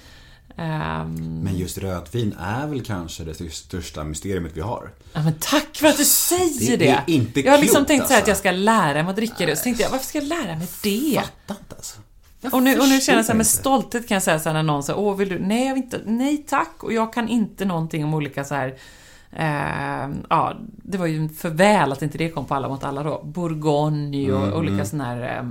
Ehm, Men just rödvin är väl kanske det största mysteriet vi har. Ja, men tack för att du säger det! Det är inte jag har liksom klokt, tänkt så här att alltså. jag ska lära mig att dricka det. Så tänkte jag, varför ska jag lära mig det? Fattar inte alltså. Och nu, och nu känner jag så här, med stolthet kan jag säga så här när någon säger åh vill du? Nej, jag vill inte. Nej tack! Och jag kan inte någonting om olika så här eh, ja, det var ju för väl att inte det kom på Alla mot alla då. Bourgogne och Mm, olika sådana här eh,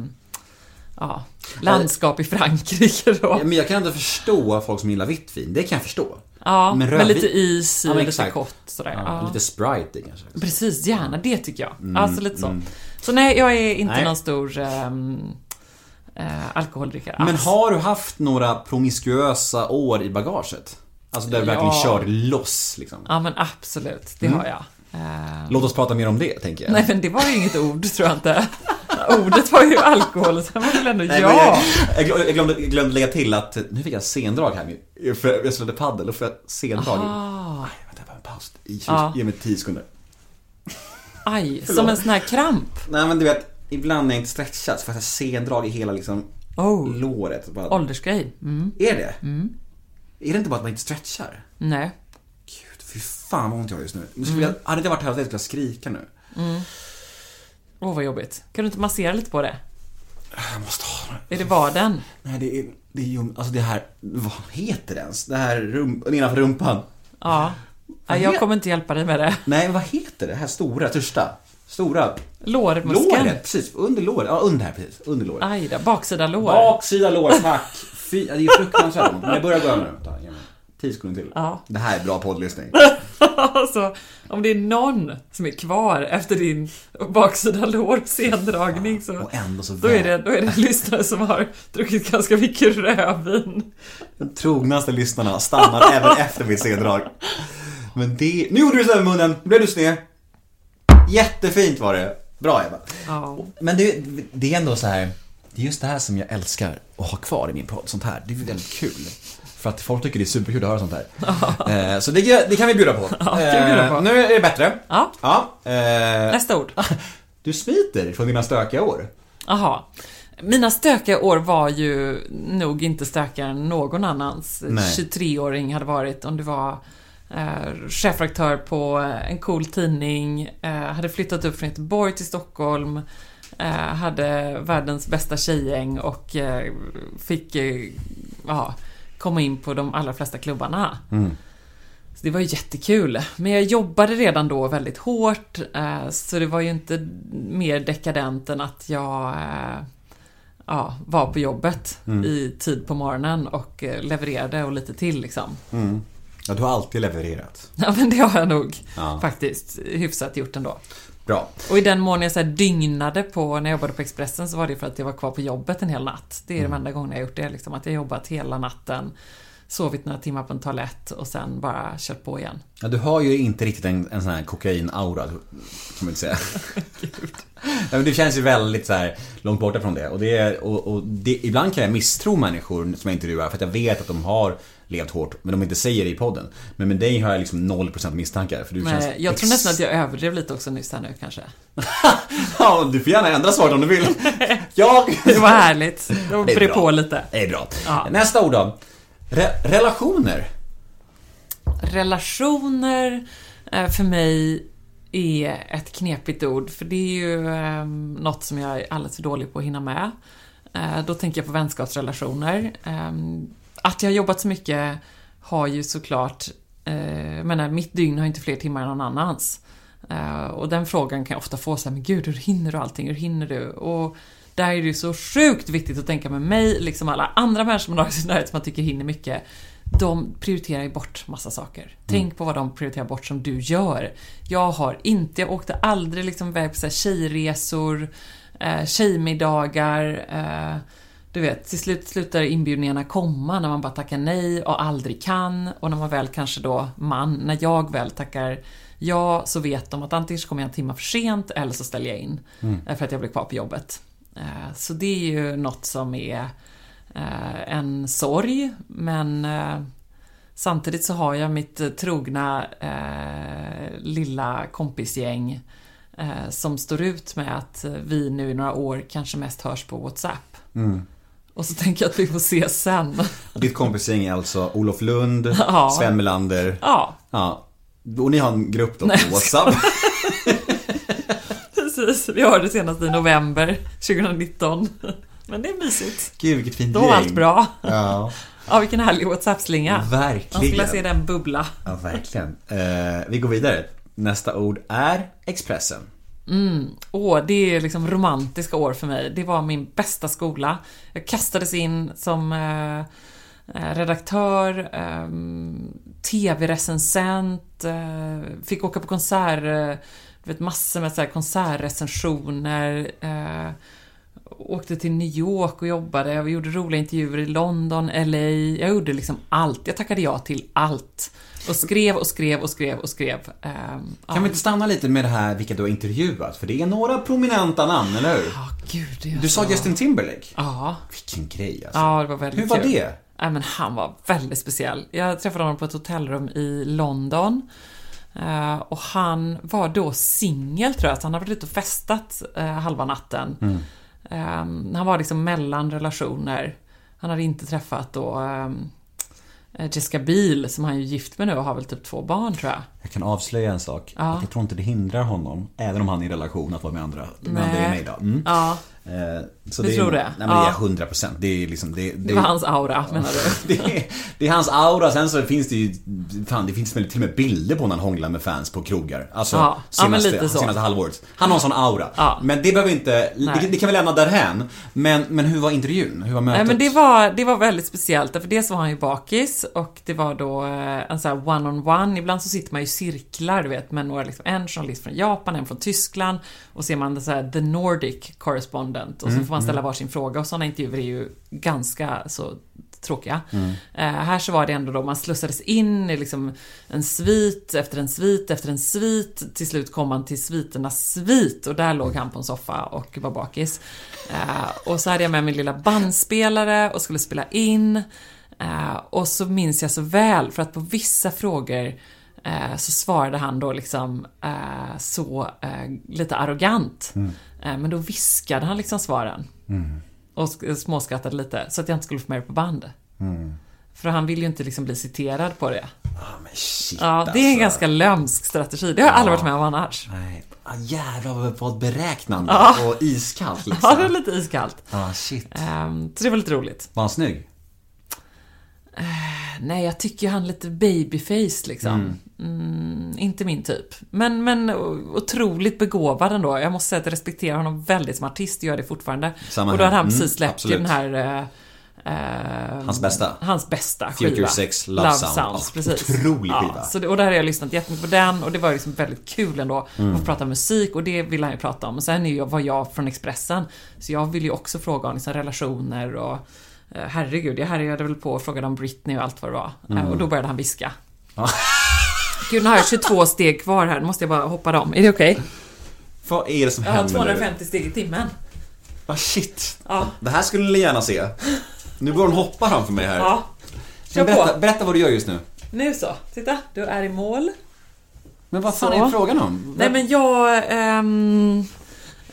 ja, landskap i Frankrike då. Ja, men jag kan ändå förstå folk som gillar vitt vin. Det kan jag förstå. Ja, men rödvin- lite is i, Ja, men lite kott sådär. Ja, Ja. Lite Sprite kanske. Precis, gärna det tycker jag. Mm, alltså lite så. Så nej, jag är inte Nej. någon stor ehm, eh, alkoholdrickare Men alls. har du haft några promiskuösa år i bagaget? Alltså där du verkligen Ja. kör loss liksom. Ja men absolut, det har jag. Eh, Låt oss prata mer om det, tänker jag. nej men det var ju inget ord tror jag inte. Ordet var ju alkohol, så var väl ändå Nej, ja. men Jag, jag, glömde, jag glömde, jag lägga till att nu fick jag sendrag här nu. För jag spelade paddel och får jag sendrag. Ah, Nej, vänta, bara en paus. I, Ja. Ge mig 10 sekunder. aj, som en sån här kramp. Nej men du vet, ibland när jag inte stretchar så får jag sendrag i hela liksom Oh, låret. Bara, åldersgrej. Mm. Är det? Är det inte bara att man inte stretchar? Nej. Gud, fy fan vad ont jag har just nu. nu skulle jag, hade inte varit här skulle jag skrika nu. Åh vad jobbigt. Kan du inte massera lite på det? Jag måste ha Är det vaden? Nej det är, det är ju, alltså det här, vad heter det ens? Det här rum, nedanför rumpan. Ja. ja jag kommer inte hjälpa dig med det. Nej, vad heter det? Det här stora, största? Stora? Lårmuskeln. Låret, precis. Under låret. Ja, under här precis. Under låret. Aj då, baksida lår. Baksida lår, tack. Fy, det är fruktansvärt ont. Men jag börjar gå över nu. Vänta, ge mig 10 sekunder till. Ja. Det här är bra poddlyssning. Alltså, om det är någon som är kvar efter din baksida lår sendragning så... Och ändå så Då är, det, då är det en lyssnare som har druckit ganska mycket rödvin. De trognaste lyssnarna stannar även efter mitt sendrag. Men det... Nu gjorde du så med munnen. Nu blev du sned. Jättefint var det. Bra Eva. Ja. Men det, det är ändå så här. Det är just det här som jag älskar att ha kvar i min podd. Sånt här. Det är väldigt kul. För att folk tycker det är superkul att höra sånt här. Eh, så det, det kan vi bjuda på. Ja, vi bjuda på. Eh, nu är det bättre. Ja. Ja. eh, Nästa ord. du smiter från dina stökiga år. Jaha. Mina stökiga år var ju nog inte stökigare än någon annans Nej. 23-åring hade varit om det var eh, chefredaktör på en cool tidning, eh, hade flyttat upp från Göteborg till Stockholm, eh, hade världens bästa tjejgäng och eh, fick eh, ja, komma in på de allra flesta klubbarna. Så det var ju jättekul. Men jag jobbade redan då väldigt hårt, eh, så det var ju inte mer dekadent än att jag ja, var på jobbet i tid på morgonen och levererade och lite till liksom. Ja, du har alltid levererat. Ja, men det har jag nog Ja. faktiskt hyfsat gjort ändå. Bra. Och i den mån jag så här dygnade på när jag jobbade på Expressen så var det för att jag var kvar på jobbet en hel natt. Det är Mm. de enda gångerna jag gjort det, liksom, att jag jobbat hela natten, sovit några timmar på en toalett och sen bara kört på igen. Ja, du har ju inte riktigt en, en sån här kokain-aura, kan man inte säga. ja, men du känns ju väldigt så här långt borta från det. Och, det, är- och, och det, ibland kan jag misstro människor som jag intervjuar för att jag vet att de har levt hårt, men de inte säger det i podden. Men med dig har jag liksom 0% misstankar. För du känns Men jag tror nästan att jag överdrev lite också nyss här nu kanske. Ja, du får gärna ändra svaret om du vill. Jag... Det var härligt. Jag brer på lite. Det är bra. Ja. Nästa ord då. Re- relationer. Relationer eh, för mig är ett knepigt ord, för det är ju eh, något som jag är alldeles för dålig på att hinna med. Eh, då tänker jag på vänskapsrelationer. Att jag har jobbat så mycket har ju såklart, eh, jag menar, mitt dygn har inte fler timmar än någon annans. Eh, och den frågan kan jag ofta få så här, men gud, hur hinner du allting? Hur hinner du? Och där är det ju så sjukt viktigt att tänka med mig, liksom alla andra människor man har i sin närhet som man tycker hinner mycket. De prioriterar ju bort massa saker. Tänk på vad de prioriterar bort som du gör. Jag har inte, jag åkte aldrig liksom iväg på så här tjejresor, eh, tjejmiddagar, eh, du vet, till slut slutar inbjudningarna komma när man bara tackar nej och aldrig kan. Och när man väl kanske då, man, när jag väl tackar ja så vet de att antingen så kommer jag en timme för sent eller så ställer jag in. eh, För att jag blir kvar på jobbet. Eh, Så det är ju något som är eh, en sorg, men samtidigt så har jag mitt trogna lilla kompisgäng som står ut med att vi nu i några år kanske mest hörs på WhatsApp. Och så tänker jag att vi får ses sen. Ditt kompisgäng är alltså Olof Lund, Ja. Sven Melander. ja, Ja. Och ni har en grupp då på Nej. WhatsApp. precis. Vi hörde senast i november 2019. Men det är mysigt. Gud vilket fint Då var allt bra. Ja, Ja, vilken härlig WhatsApp-slinga. Man skulle verkligen. se den bubbla. Ja, verkligen. Eh, vi går vidare. Nästa ord är Expressen. Mm. Åh, det är liksom romantiska år för mig. Det var min bästa skola. Jag kastades in som eh, eh redaktör, eh, tv-recensent, eh, fick åka på konsert, eh, du vet, massor med så här konsertrecensioner. Eh, åkte till New York och jobbade och gjorde roliga intervjuer i London, LA. Jag gjorde liksom allt. Jag tackade ja till allt. Och skrev och skrev och skrev och skrev. Ja. Kan vi inte stanna lite med det här vilka du har intervjuat? För det är några prominenta namn, eller hur? Ja, gud. det är Du sa så- Justin Timberlake. Ja. Vilken grej alltså. Ja, det var väldigt Hur var kul. det? Nej, men han var väldigt speciell. Jag träffade honom på ett hotellrum i London. Eh, och han var då singel tror jag, så han hade varit ute och festat eh, halva natten. Mm. Eh, han var liksom mellan relationer. Han hade inte träffat då eh, Jessica Biel, som han är gift med nu och har väl typ två barn tror jag. Jag kan avslöja en sak. Ja. Att jag tror inte det hindrar honom, även om han är i relation, att vara med andra. Nej. andra än mig då. Mm. Ja, så Du är, tror det? Nej men Ja. det är 100 procent. Det är liksom, det, det var hans aura menar du? det, är, det är hans aura, sen så finns det ju, fan det finns väl till och med bilder på när han hånglar med fans på krogar. Alltså Ja, ja, senaste, så. senaste halvåret. Han har en sån aura. Ja. Men det behöver inte, det, det kan vi lämna därhän. Men, men hur var intervjun? Hur var mötet? Nej men det var, det var väldigt speciellt, för dels var han ju bakis och det var då eh, en sån här one-on-one. Ibland så sitter man ju i cirklar, du vet, med några, liksom, en journalist från Japan, en från Tyskland och ser man det så här, the Nordic correspondent och så får man ställa varsin fråga och sådana intervjuer är ju ganska så tråkiga. Eh, här så var det ändå då man slussades in i liksom en svit efter en svit efter en svit. Till slut kom man till sviternas svit och där låg han på en soffa och var bakis. Eh, och så hade jag med min lilla bandspelare och skulle spela in. Eh, och så minns jag så väl, för att på vissa frågor eh, så svarade han då liksom eh, så eh, lite arrogant. Eh, men då viskade han liksom svaren. Och sk- småskrattade lite, så att jag inte skulle få med det på band. För han vill ju inte liksom bli citerad på det. Ah, men shit, Ja, det är en alltså. ganska lömsk strategi. Det har jag aldrig varit med om annars. Nej, ah, jävlar vad, beräknande Ja. och iskallt liksom. Ja, det är lite iskallt. Ah, shit. Ehm, så det var lite roligt. Var han snygg? Nej, jag tycker ju han lite babyface liksom. Mm, inte min typ. Men, men otroligt begåvad ändå. Jag måste säga att jag respekterar honom väldigt som artist, gör det fortfarande. Samma och då hade han Mm, precis släppt ju den här... eh, eh, Hans bästa. Hans bästa Future skiva. Sex, Love Sound. Sounds. Ja, precis. otrolig skiva. så det, och där har jag lyssnat jättemycket på den och det var liksom väldigt kul ändå Mm. att prata musik och det vill han ju prata om. Och sen är ju, var jag från Expressen, så jag vill ju också fråga om liksom relationer och eh, Herregud, jag härjade väl på och frågade om Britney och allt vad det var. Eh, Och då började han viska. Mm. Ja. Gud, nu har jag 22 steg kvar här. Nu måste jag bara hoppa dem. Är det okej? Vad är det som Jag har händer nu? 250 steg i timmen. Ah, shit. Ja. Det här skulle ni gärna se. Nu börjar hon hoppa framför mig här. Ja. Kör berätta, på. berätta vad du gör just nu. Nu så. Titta, du är i mål. Men vad fan Så. är frågan om? Nej men jag... ehm,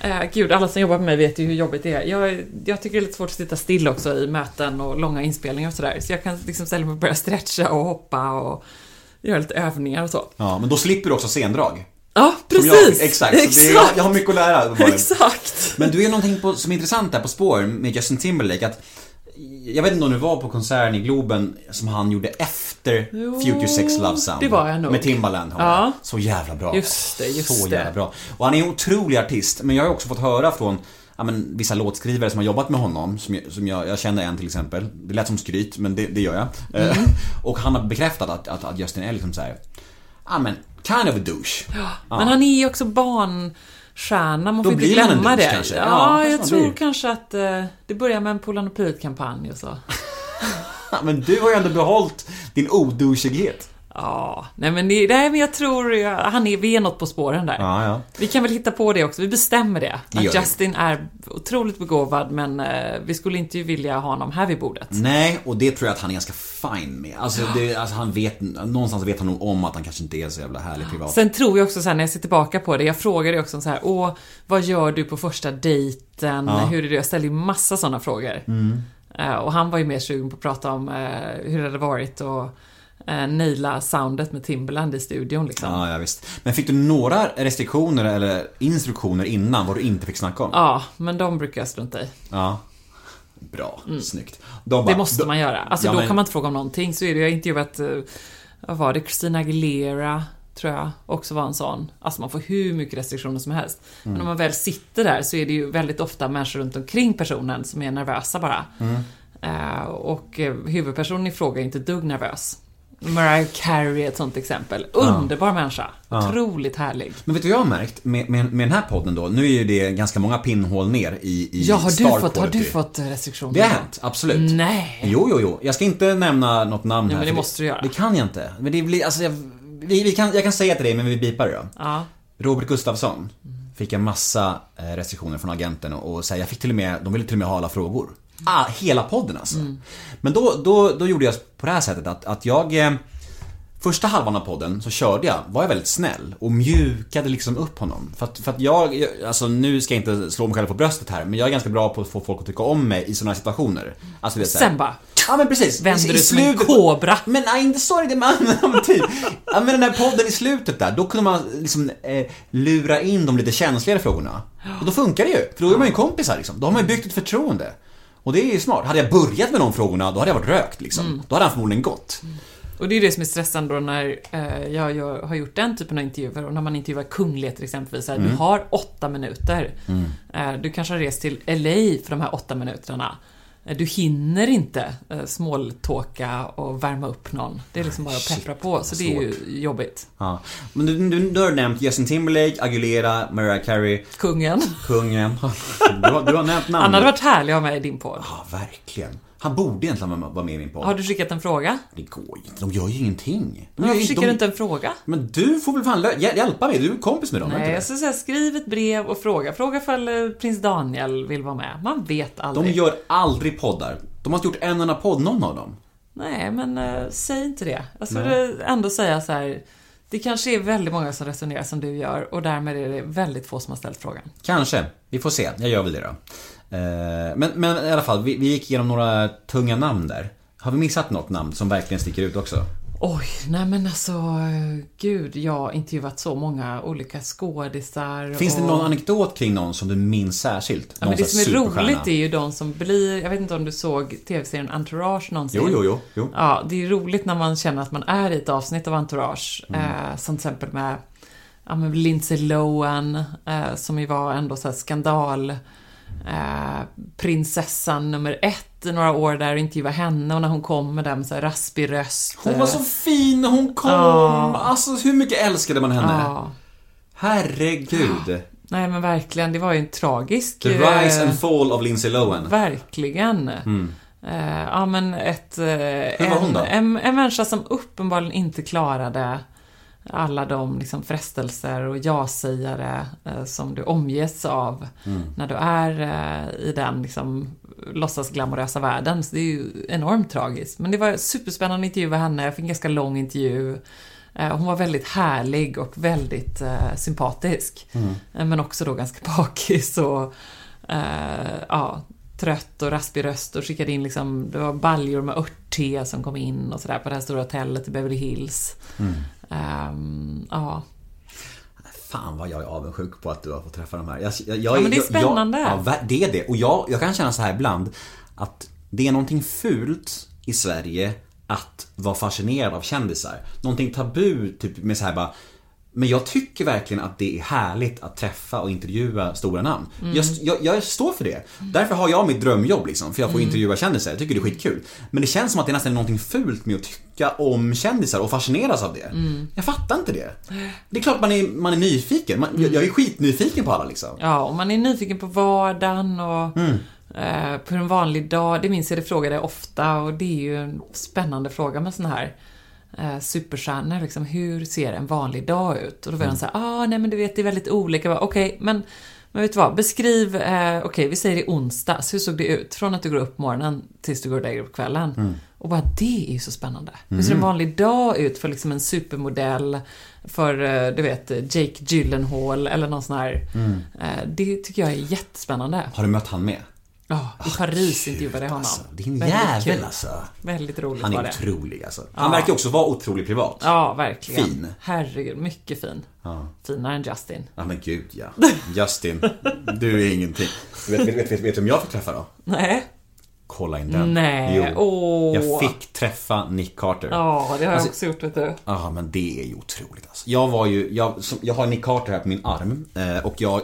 eh, gud, alla som jobbar med mig vet ju hur jobbigt det är. Jag, jag tycker det är lite svårt att sitta still också i möten och långa inspelningar och sådär. Så jag kan liksom ställa mig och börja stretcha och hoppa och göra lite övningar och så. Ja, men då slipper du också sendrag. Ja, precis! Jag, exakt, Så det jag, jag har mycket att lära. Exakt! Men du är någonting på, som är intressant där på spår med Justin Timberlake att jag vet inte om du var på konserten i Globen som han gjorde efter Jo, Future Sex Love Sound. det var jag nog. Med Timbaland. Ja. Så jävla bra. Just det, just Så det. jävla bra. Och han är en otrolig artist. Men jag har också fått höra från ja, men, vissa låtskrivare som har jobbat med honom. Som, jag, som jag, jag känner en till exempel. Det lät som skryt, men det, det gör jag. Eh, Mm. Och han har bekräftat att, att, att Justin är liksom så här. Ja men, kind of a douche. Ja. Men han är ju också barnstjärna, man Då får inte blir man en glömma douche det. kanske. Ja, Ja, kanske jag man tror blir. kanske att eh, det börjar med en Polarn och Pyret-kampanj och så. Men du har ju ändå behållit din odouchighet. Ja, nej men, det, nej, men jag tror ja, han är, vi är något på spåren där. Ja, ja. Vi kan väl hitta på det också, vi bestämmer det. Att. Justin är otroligt begåvad men eh, vi skulle inte vilja ha honom här vid bordet. Nej, och det tror jag att han är ganska fine med. Alltså, det, alltså han vet, någonstans vet han nog om att han kanske inte är så jävla härlig privat. Sen tror jag också så här, när jag ser tillbaka på det, jag frågade också så här, åh, vad gör du på första dejten? Hur är det? Jag ställde ju massa sådana frågor. Mm. Eh, och han var ju mer sugen på att prata om eh, hur det hade varit och uh, naila soundet med Timberland i studion liksom. Ja, ja, visst. Men fick du några restriktioner eller instruktioner innan vad du inte fick snacka om? Ja, men de brukar jag strunta i. Ja. Bra, snyggt. De bara, Mm. Det måste man göra. Alltså Ja, då men- kan man inte fråga om någonting. Så är det, jag har intervjuat, eh, vad var det, Christina Aguilera, tror jag, också var en sån. Alltså man får hur mycket restriktioner som helst. Mm. Men om man väl sitter där så är det ju väldigt ofta människor runt omkring personen som är nervösa bara. Mm. Eh, och eh, huvudpersonen i fråga är inte dugg nervös. Mariah Carey är ett sånt exempel. Underbar människa. Otroligt härlig. Men vet du vad jag har märkt med, med, med den här podden då? Nu är ju det ganska många pinnhål ner i, i Ja, har du, fått, har du fått restriktioner? Det har hänt, absolut. Nej. Jo, jo, jo. Jag ska inte nämna något namn Ja, här. men det måste du göra. Det kan jag inte. Men det blir, alltså, jag, vi, vi kan, jag kan säga till dig, men vi bipar det då. Ja. Robert Gustafsson fick en massa eh, restriktioner från agenten och, och säga, jag fick till och med, de ville till och med ha alla frågor. Ah, hela podden alltså. Men då, då, då gjorde jag på det här sättet att, att jag eh, Första halvan av podden så körde jag, var jag väldigt snäll och mjukade liksom upp honom. För att, för att jag, alltså nu ska jag inte slå mig själv på bröstet här, men jag är ganska bra på att få folk att tycka om mig i sådana här situationer. Alltså så här- Sen bara, Ja men precis. Vänder du som en kobra. Men nej, inte så är det men typ. Ja men den där podden i slutet där, då kunde man liksom eh, lura in de lite känsligare frågorna. Och då funkar det ju, för då är man ju kompisar liksom. Då har man ju byggt ett förtroende. Och det är ju smart. Hade jag börjat med de frågorna, då hade jag varit rökt liksom. Mm. Då hade han förmodligen gått. Och det är det som är stressande då när eh, jag, jag har gjort den typen av intervjuer och när man intervjuar kungligheter exempelvis. Här, Du har åtta minuter. Eh, du kanske har rest till LA för de här åtta minuterna. Eh, Du hinner inte eh, smalltalka och värma upp någon. Det är liksom bara att peppra på, så det är ju jobbigt. Ja. Men du, du, du har nämnt Justin Timberlake, Aguilera, Mariah Carey, Kungen. kungen. Du har, du har nämnt namn. Han hade varit härlig att ha med i din podd. Ja, verkligen. Han borde egentligen vara med i min podd. Har du skickat en fråga? Det går ju inte. De gör ju ingenting. De Varför skickar de- du inte en fråga? Men du får väl fan lö- hjälpa mig, du är kompis med dem, Nej, jag skulle säga skriv ett brev och fråga. Fråga ifall eh, prins Daniel vill vara med. Man vet De aldrig. gör aldrig poddar. De har inte gjort en enda podd, någon av dem. Nej, men eh, säg inte det. Jag skulle ändå säga så här. Det kanske är väldigt många som resonerar som du gör och därmed är det väldigt få som har ställt frågan. Kanske. Vi får se. Jag gör väl det då. Eh, Men, men i alla fall, vi, vi gick igenom några tunga namn där. Har vi missat något namn som verkligen sticker ut också? Oj, nej men alltså, gud, jag har intervjuat så många olika skådisar. Finns det och... någon anekdot kring någon som du minns särskilt? Ja, Någon men det som är roligt är ju de som blir, jag vet inte om du såg tv-serien Entourage någonsin? Jo, jo, jo. jo. Ja, det är roligt när man känner att man är i ett avsnitt av Entourage. Mm. Eh, som till exempel med, ja, med Lindsay Lohan, eh, som ju var ändå så skandal. Eh, prinsessan nummer ett i några år där och intervjua henne och när hon kom med den så här raspig röst. Hon var eh, så fin när hon kom! Ja. Alltså hur mycket älskade man henne? Ja. Herregud. Nej men verkligen, det var ju en tragisk... The eh, rise and fall of Lindsay Lohan. Verkligen. Eh, ja men ett... eh, Hur var hon en, då? En, en människa som uppenbarligen inte klarade alla de liksom frestelser och ja-sägare eh, som du omges av Mm. när du är eh, i den liksom låtsas glamorösa världen. Så det är ju enormt tragiskt. Men det var superspännande intervju med henne. Jag fick en ganska lång intervju. Eh, Hon var väldigt härlig och väldigt eh, sympatisk. Eh, Men också då ganska bakis och eh, ja, trött och raspig röst och skickade in liksom, det var baljor med örtte som kom in och sådär på det här stora hotellet i Beverly Hills. Ehm, ja, Fan vad jag är avundsjuk på att du har fått träffa de här. Jag, jag, jag, Ja, men det är spännande. Jag, ja, det är det. Och jag, jag kan känna så här ibland att det är någonting fult i Sverige att vara fascinerad av kändisar. Någonting tabu, typ med så här bara men jag tycker verkligen att det är härligt att träffa och intervjua stora namn. Mm. Jag, jag, jag står för det. Därför har jag mitt drömjobb liksom, för jag får Mm. intervjua kändisar. Jag tycker det är skitkul. Men det känns som att det nästan är någonting fult med att tycka om kändisar och fascineras av det. Mm. Jag fattar inte det. Det är klart man är, man är nyfiken. Man, Mm. jag, jag är skitnyfiken på alla liksom. Ja, och man är nyfiken på vardagen och Mm. eh, på en vanlig dag. Det minns jag, det frågade jag ofta och det är ju en spännande fråga med såna här eh, superstjärnor. Liksom, hur ser en vanlig dag ut? Och då var Mm. de så här, ah, nej men du vet, det är väldigt olika. Okej, men, men vet du vad? Beskriv, eh, okej, vi säger i onsdags. Hur såg det ut? Från att du går upp på morgonen tills du går och lägger dig på kvällen. Mm. Och bara det är ju så spännande. Hur ser en vanlig dag ut för liksom en supermodell? För, eh, du vet, Jake Gyllenhaal eller någon sån här. Mm. Eh, Det tycker jag är jättespännande. Har du mött han med? Ja, i Paris intervjuade jag honom. Alltså, din Väldigt jävel kul. alltså. Väldigt roligt Han var är det. otrolig alltså. Han verkar ju också vara otroligt privat. Ja, verkligen. Fin. Herregud, mycket fin. Finare än Justin. Ja men gud ja. Justin, du är ingenting. Vet du vet, vet, vet, vem jag fick träffa då? Nej. Kolla in den. Nej, Jo. åh. Jag fick träffa Nick Carter. Ja, det har jag Alltså- också gjort, vet du. Ja men det är ju otroligt alltså. Jag var ju, jag, som, jag har Nick Carter här på min arm eh, och jag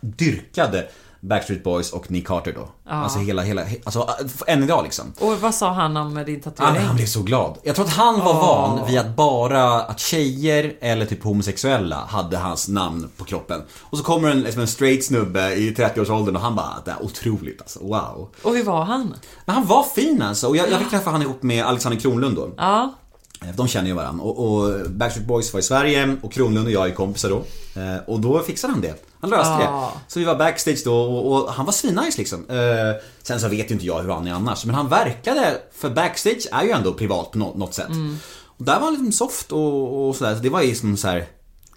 dyrkade Backstreet Boys och Nick Carter då. Alltså hela, hela, he- alltså än idag liksom. Och vad sa han om din Han, tatuering? han blev så glad. Jag tror att han var van vid att bara att tjejer eller typ homosexuella hade hans namn på kroppen. Och så kommer en, liksom en straight snubbe i 30-årsåldern och han bara, det är otroligt alltså, wow. Och hur var han? Men han var fin alltså och jag, jag fick träffa han ihop med Alexander Kronlund då. Ja. Eh, De känner ju varandra och, och Backstreet Boys var i Sverige och Kronlund och jag är kompisar då. Eh, Och då fixade han det. Han löste Ah. det. Så vi var backstage då och, och han var svinnice liksom. Eh, Sen så vet ju inte jag hur han är annars men han verkade, för backstage är ju ändå privat på nå- något sätt. Mm. Och där var han liksom soft och, och sådär. Så det var ju som så här.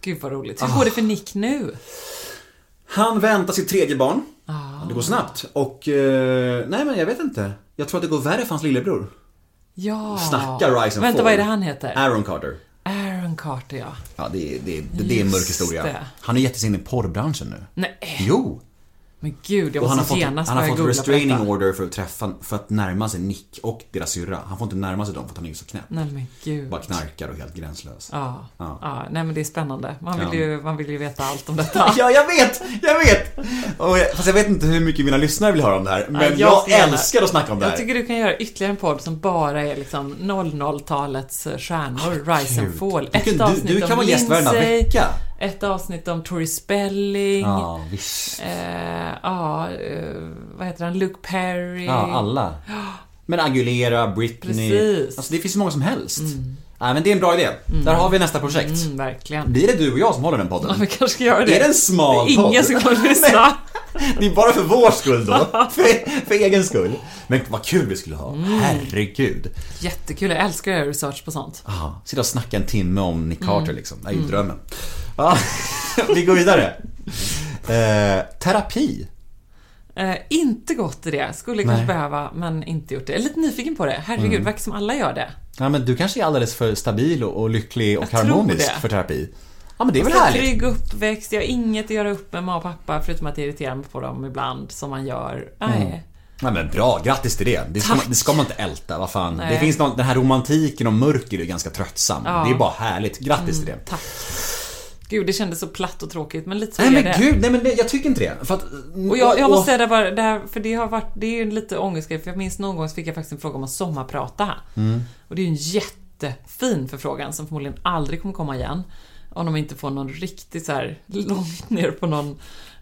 Gud vad roligt. Ah. Hur går det för Nick nu? Han väntar sitt tredje barn. Ah. Det går snabbt. Och, eh, nej men jag vet inte. Jag tror att det går värre för hans lillebror. Ja. Snacka Rise and Vänta, Fall. vad är det han heter? Aaron Carter. Aaron Carter, ja. Ja, det är, det är, det är en mörk historia. det. Han sig in i porrbranschen nu. Nej, Jo! Men gud, jag Och han har måste fått, genast han har fått restraining order för att träffa, för att närma sig Nick och deras syrra. Han får inte närma sig dem för att han är så knäpp. Nej men gud. Bara knarkar och helt gränslös. Ja, Ja. ja. nej men det är spännande. Man vill, Ja. ju, man vill ju veta allt om detta. Ja, jag vet! Jag vet! Och jag, fast jag vet inte hur mycket mina lyssnare vill höra om det här. Men Ja, jag, jag älskar att snacka om det här. Jag tycker du kan göra ytterligare en podd som bara är liksom 00-talets stjärnor, Rise and Gud. Fall. Du kan- Ett du- avsnitt du kan om vara gäst Lindsay, vecka. Ett avsnitt om Tori Spelling. Ja, visst. Eh, ja, eh, vad heter han? Luke Perry. Ja, alla. Men Agulera, Britney. Precis. Alltså det finns så många som helst. Nej, men det är en bra idé. Där har vi nästa projekt. Mm, verkligen. Blir det du och jag som håller den podden? Ja, vi kanske ska göra det. Är det en smal Det är ingen podd? som kommer lyssna. Det är bara för vår skull då. För, för egen skull. Men vad kul vi skulle ha. Herregud. Jättekul, jag älskar att göra research på sånt. Aha, sitta och snacka en timme om Nick Mm. Carter liksom. Det är ju drömmen. Ja, vi går vidare. Eh, terapi. Eh, inte gått i det. Skulle kanske behöva, men inte gjort det. Jag är lite nyfiken på det. Herregud, Mm. verkar som alla gör det. Ja, men du kanske är alldeles för stabil och, och lycklig och Jag harmonisk för terapi. Ja, men det är väl härligt. Trygg uppväxt, jag har inget att göra upp med mamma och pappa förutom att irritera mig på dem ibland, som man gör. Nej. Ja, men bra, grattis till det. Det ska, man, det ska man inte älta, vad fan. Nej. Det finns någon, den här romantiken och mörker är ganska tröttsam. Ja. Mm, Det är bara härligt. Grattis till det. Tack. Gud, det kändes så platt och tråkigt, men lite så Nej är men det. gud, nej men det, jag tycker inte det. För att, Och jag, jag måste och- säga det bara, det här, för det har varit, det är ju en lite ångestgrej, för jag minns någon gång så fick jag faktiskt en fråga om att sommarprata. Mm. Och det är ju en jättefin förfrågan som förmodligen aldrig kommer komma igen. Om de inte får någon riktigt så här långt ner på någon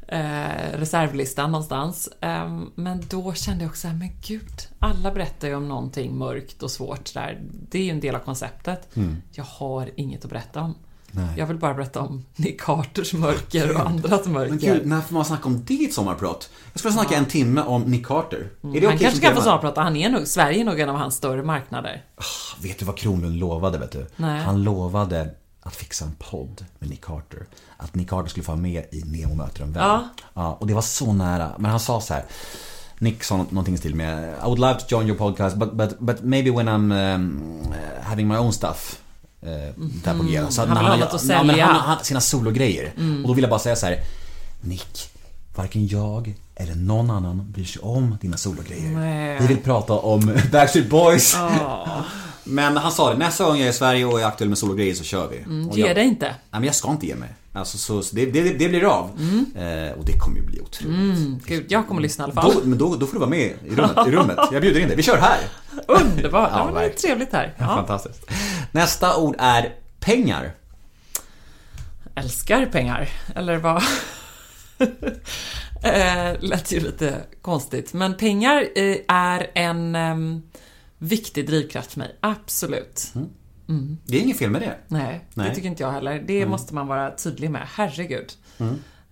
eh, reservlista någonstans. Ehm, men då kände jag också såhär, men gud, alla berättar ju om någonting mörkt och svårt där. Det är ju en del av konceptet. Mm. Jag har inget att berätta om. Jag vill bara berätta om Nick Carters mörker och andras Men mörker. gud, när får man snacka om det i ett sommarprat? Jag skulle snacka en timme om Nick Carter. Det han kanske kan få sommarprata. Han är nog, Sverige är nog en av hans större marknader. Vet du vad Kronlund lovade, vet du? Nej. Han lovade att fixa en podd med Nick Carter. Att Nick Carter skulle få vara med i Nemo möter en vän. Ja. ja. Och det var så nära. Men han sa så här. Nick sa nå- någonting stil med I would love to join your podcast but, but, but maybe when I'm um, having my own stuff. Uh, där på G. Så Mm. Han vill ha något att ja, men sälja. Mm. han, han, sina sologrejer. Och då vill jag bara säga så här. Nick, varken jag eller någon annan bryr sig om dina sologrejer. Vi vill prata om Backstreet Boys. Ja. Men han sa det, nästa gång jag är i Sverige och är aktuell med sologrejer så kör vi. Och Ge jag, dig inte. Nej men jag ska inte ge mig. Alltså, så, så det, det, det blir av. Eh, och det kommer ju bli otroligt. Gud, jag kommer lyssna i alla fall. Då, men då, då får du vara med i rummet, i rummet. Jag bjuder in dig. Vi kör här. Underbart. Ja, Ja, det verkligen. trevligt här. Ja. Fantastiskt. Nästa ord är pengar. Älskar pengar. Eller vad? eh, lät ju lite konstigt. Men pengar eh, är en em, viktig drivkraft för mig. Absolut. Det är inget fel med det. Nej, Nej. det tycker inte jag heller. Det måste man vara tydlig med. Herregud.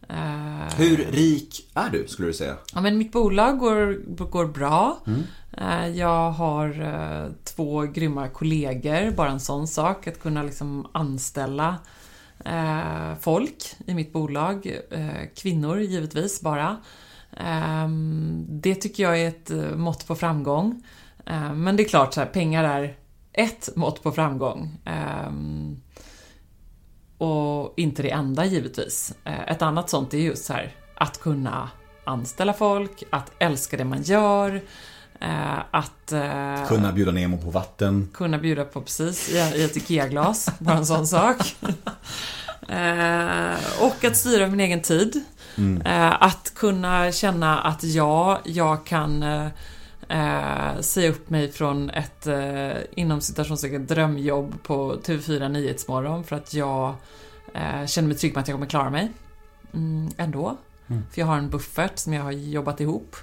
Eh, Hur rik är du, skulle du säga? Ja, men mitt bolag går, går bra. Eh, Jag har eh, två grymma kollegor, bara en sån sak. Att kunna liksom anställa folk i mitt bolag. Kvinnor givetvis bara. Ehm, Det tycker jag är ett mått på framgång. Eh, Men det är klart, så här, pengar är ett mått på framgång. Ehm, och inte det enda givetvis. Eh, Ett annat sånt är just så här att kunna anställa folk, att älska det man gör, eh, att Kunna bjuda Nemo på vatten. kunna bjuda på precis i, ett IKEA-glas, bara en sån sak. Och att styra min egen tid. Eh, att kunna känna att ja, jag kan eh, säga upp mig från ett eh, inom citationstecken drömjobb på TV4 Nyhetsmorgon för att jag eh, känner mig trygg med att jag kommer klara mig mm, ändå. För jag har en buffert som jag har jobbat ihop.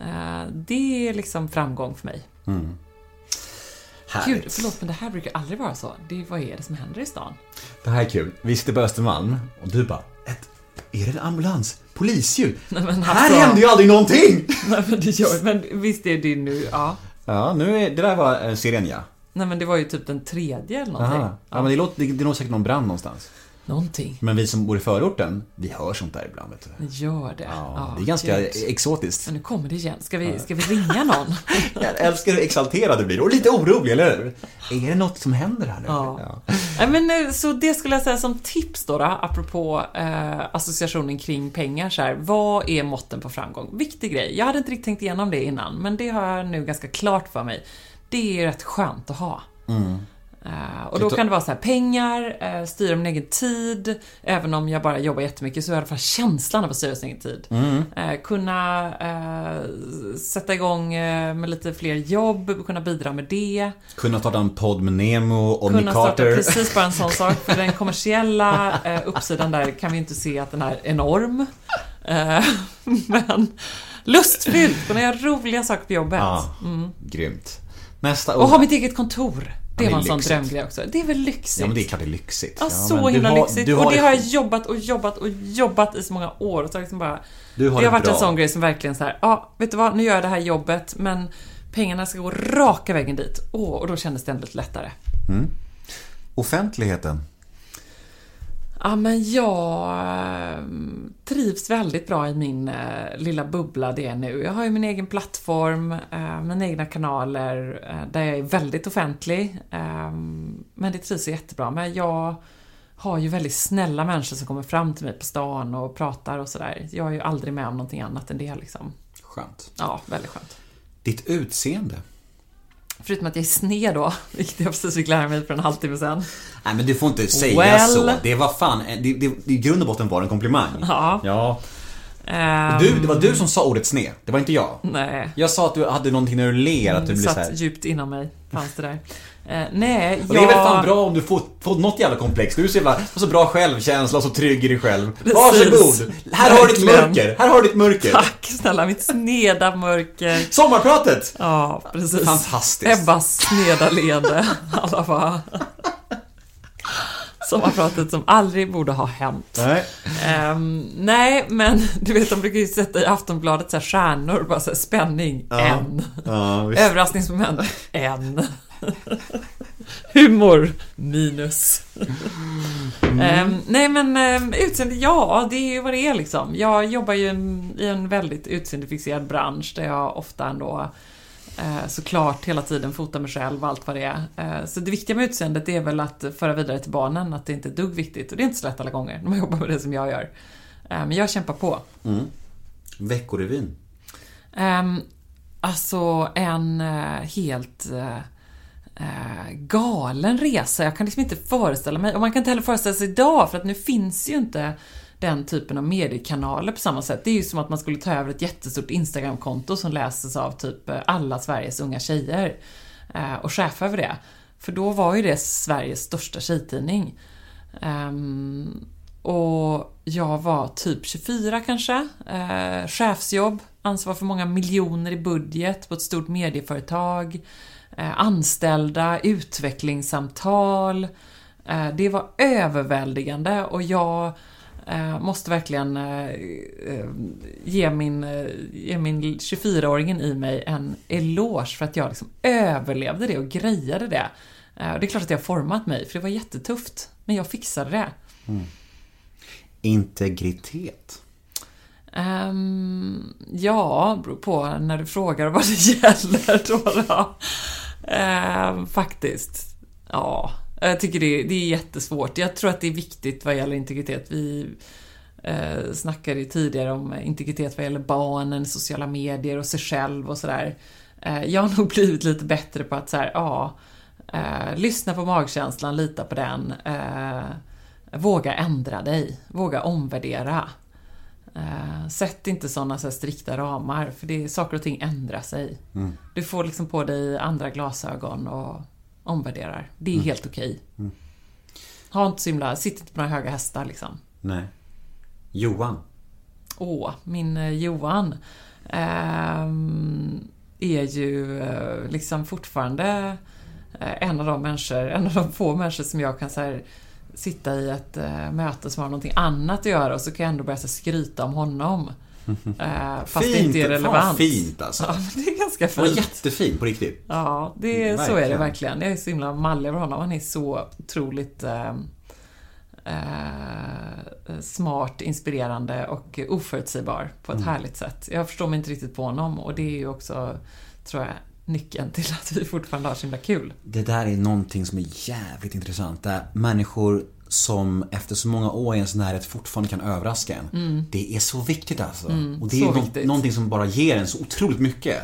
Eh, det är liksom framgång för mig. Härligt. Gud, förlåt men det här brukar aldrig vara så. Det, vad är det som händer i stan? Det här är kul. Vi sitter på Östermalm och du bara, ett, är det en ambulans? Polisljud? Nej, men Här alltså- händer ju aldrig någonting! Nej men det gör men visst är det nu, ja. Ja, nu är, det där var eh, ja. Nej men det var ju typ den tredje eller någonting. Aha. Ja, men det, låter, det, det är nog säkert någon brand någonstans. Någonting. Men vi som bor i förorten, vi hör sånt där ibland vet du. Gör det. Ja, det är ganska gud. exotiskt. Men nu kommer det igen. Ska vi, ska vi ringa någon? Jag älskar hur exalterad du blir och lite orolig, eller hur? Är det något som händer här nu? Ja. Nej, men, eh, så det skulle jag säga som tips då, då apropå eh, associationen kring pengar. Så här, vad är måtten på framgång? Viktig grej. Jag hade inte riktigt tänkt igenom det innan, men det har jag nu ganska klart för mig. Det är rätt skönt att ha. Eh, och då kan det vara så här, pengar, eh, styra min egen tid. Även om jag bara jobbar jättemycket så är det i alla fall känslan av att styra sin egen tid. Eh, kunna eh, sätta igång med lite fler jobb, kunna bidra med det. Kunna starta en podd med Nemo och Nick Kunna starta Carter. precis bara en sån sak. För den kommersiella uppsidan där kan vi inte se att den är enorm. Men lustfyllt, kunna göra roliga saker på jobbet. Ja, grymt. Nästa. Och ha mitt eget kontor. Det var en sån drömgrej också. Det är väl lyxigt? Ja men det är klart det är lyxigt. Ja, så himla har- lyxigt. och det har jag jobbat och jobbat och jobbat i så många år. Och så liksom bara, Du har det har varit bra. en sån grej som verkligen så här, ja, vet du vad, nu gör jag det här jobbet, men pengarna ska gå raka vägen dit. Åh, och då kändes det ändå lite lättare. Offentligheten. Ja, men jag eh, trivs väldigt bra i min eh, lilla bubbla det är nu. Jag har ju min egen plattform, eh, mina egna kanaler där jag är väldigt offentlig. Men det trivs jag jättebra med. Jag har ju väldigt snälla människor som kommer fram till mig på stan och pratar och sådär. Jag är ju aldrig med om någonting annat än det liksom. Skönt. Ja, väldigt skönt. Ditt utseende. Förutom att jag är sned då, vilket jag precis fick lära mig för en halvtimme sedan. Nej men du får inte säga Well. så. Det var fan, det, det, det, i grund och botten var det en komplimang. Ja. Ja. Ehm, Du, det var du som sa ordet sned. Det var inte jag. Nej. Jag sa att du hade någonting när du ler, att du blir satt så här. djupt inom mig, fanns det där. Eh, nej, Och det är väl fan bra om du får, får något jävla komplex. Du är så jävla, så bra självkänsla och så trygg i dig själv. Precis. Varsågod! Här har du ditt mörker. Här har du ditt mörker. Tack snälla, mitt sneda mörker. Sommarpratet! Ja, precis. Fantastiskt. Ebbas sneda leende. Alla bara... sommarpratet som aldrig borde ha hänt. Nej. Ehm, nej, men du vet, de brukar ju sätta i Aftonbladet så här stjärnor, bara så här spänning, en. Ja. Överraskningsmoment, en. Humor, minus. Ehm, nej men um, utseende, ja det är ju vad det är liksom. Jag jobbar ju en, i en väldigt utseendefixerad bransch där jag ofta ändå eh, såklart hela tiden fotar mig själv och allt vad det är. Eh, så det viktiga med utseendet är väl att föra vidare till barnen att det inte är dugg viktigt. Och det är inte så lätt alla gånger när man jobbar med det som jag gör. Eh, men jag kämpar på. Veckorevyn. Um, alltså en helt eh, galen resa. Jag kan liksom inte föreställa mig. Och man kan inte heller föreställa sig idag för att nu finns ju inte den typen av mediekanaler på samma sätt. Det är ju som att man skulle ta över ett jättestort Instagramkonto som läses av typ eh, alla Sveriges unga tjejer eh, och chefa över det. För då var ju det Sveriges största tjejtidning. Um, och jag var typ 24 kanske. Eh, chefsjobb, ansvar för många miljoner i budget på ett stort medieföretag. Eh, anställda, utvecklingssamtal. Eh, det var överväldigande och jag eh, måste verkligen ge min, ge min 24-åringen i mig en eloge för att jag liksom överlevde det och grejade det. Det är klart att det har format mig, för det var jättetufft. Men jag fixade det. Integritet. Ehm, ja, beror på när du frågar vad det gäller då. då. Eh, faktiskt. Ja, jag tycker det, det är jättesvårt. Jag tror att det är viktigt vad gäller integritet. Vi eh, snackade ju tidigare om integritet vad gäller barnen, sociala medier och sig själv och sådär. Eh, jag har nog blivit lite bättre på att så här, ja, eh, lyssna på magkänslan, lita på den. Eh, våga ändra dig, våga omvärdera. Eh, sätt inte sådana så strikta ramar, för det är, saker och ting ändrar sig. Du får liksom på dig andra glasögon och omvärderar. Det är helt okej. Ha inte så himla, sitt inte på några höga hästar liksom. Nej. Johan. Åh, min eh, Johan ehm, är ju eh, liksom fortfarande eh, en av de människor, en av de få människor som jag kan så här, sitta i ett eh, möte som har någonting annat att göra och så kan jag ändå börja så skryta om honom. Eh, fast det inte är Fan, relevant. fint alltså. Ja, det är ganska fint. jättefint, på riktigt. Ja, det, så är det Verkligen. Jag är så himla mallig över honom. Han är så otroligt eh, eh, smart, inspirerande och oförutsägbar på ett härligt sätt. Jag förstår mig inte riktigt på honom och det är ju också, tror jag, nyckeln till att vi fortfarande har så himla kul. Det där är någonting som är jävligt intressant. Där människor som efter så många år i ens närhet fortfarande kan överraska en. Det är så viktigt alltså. och det är Mm. viktigt. Mm. någonting som bara ger en så otroligt mycket.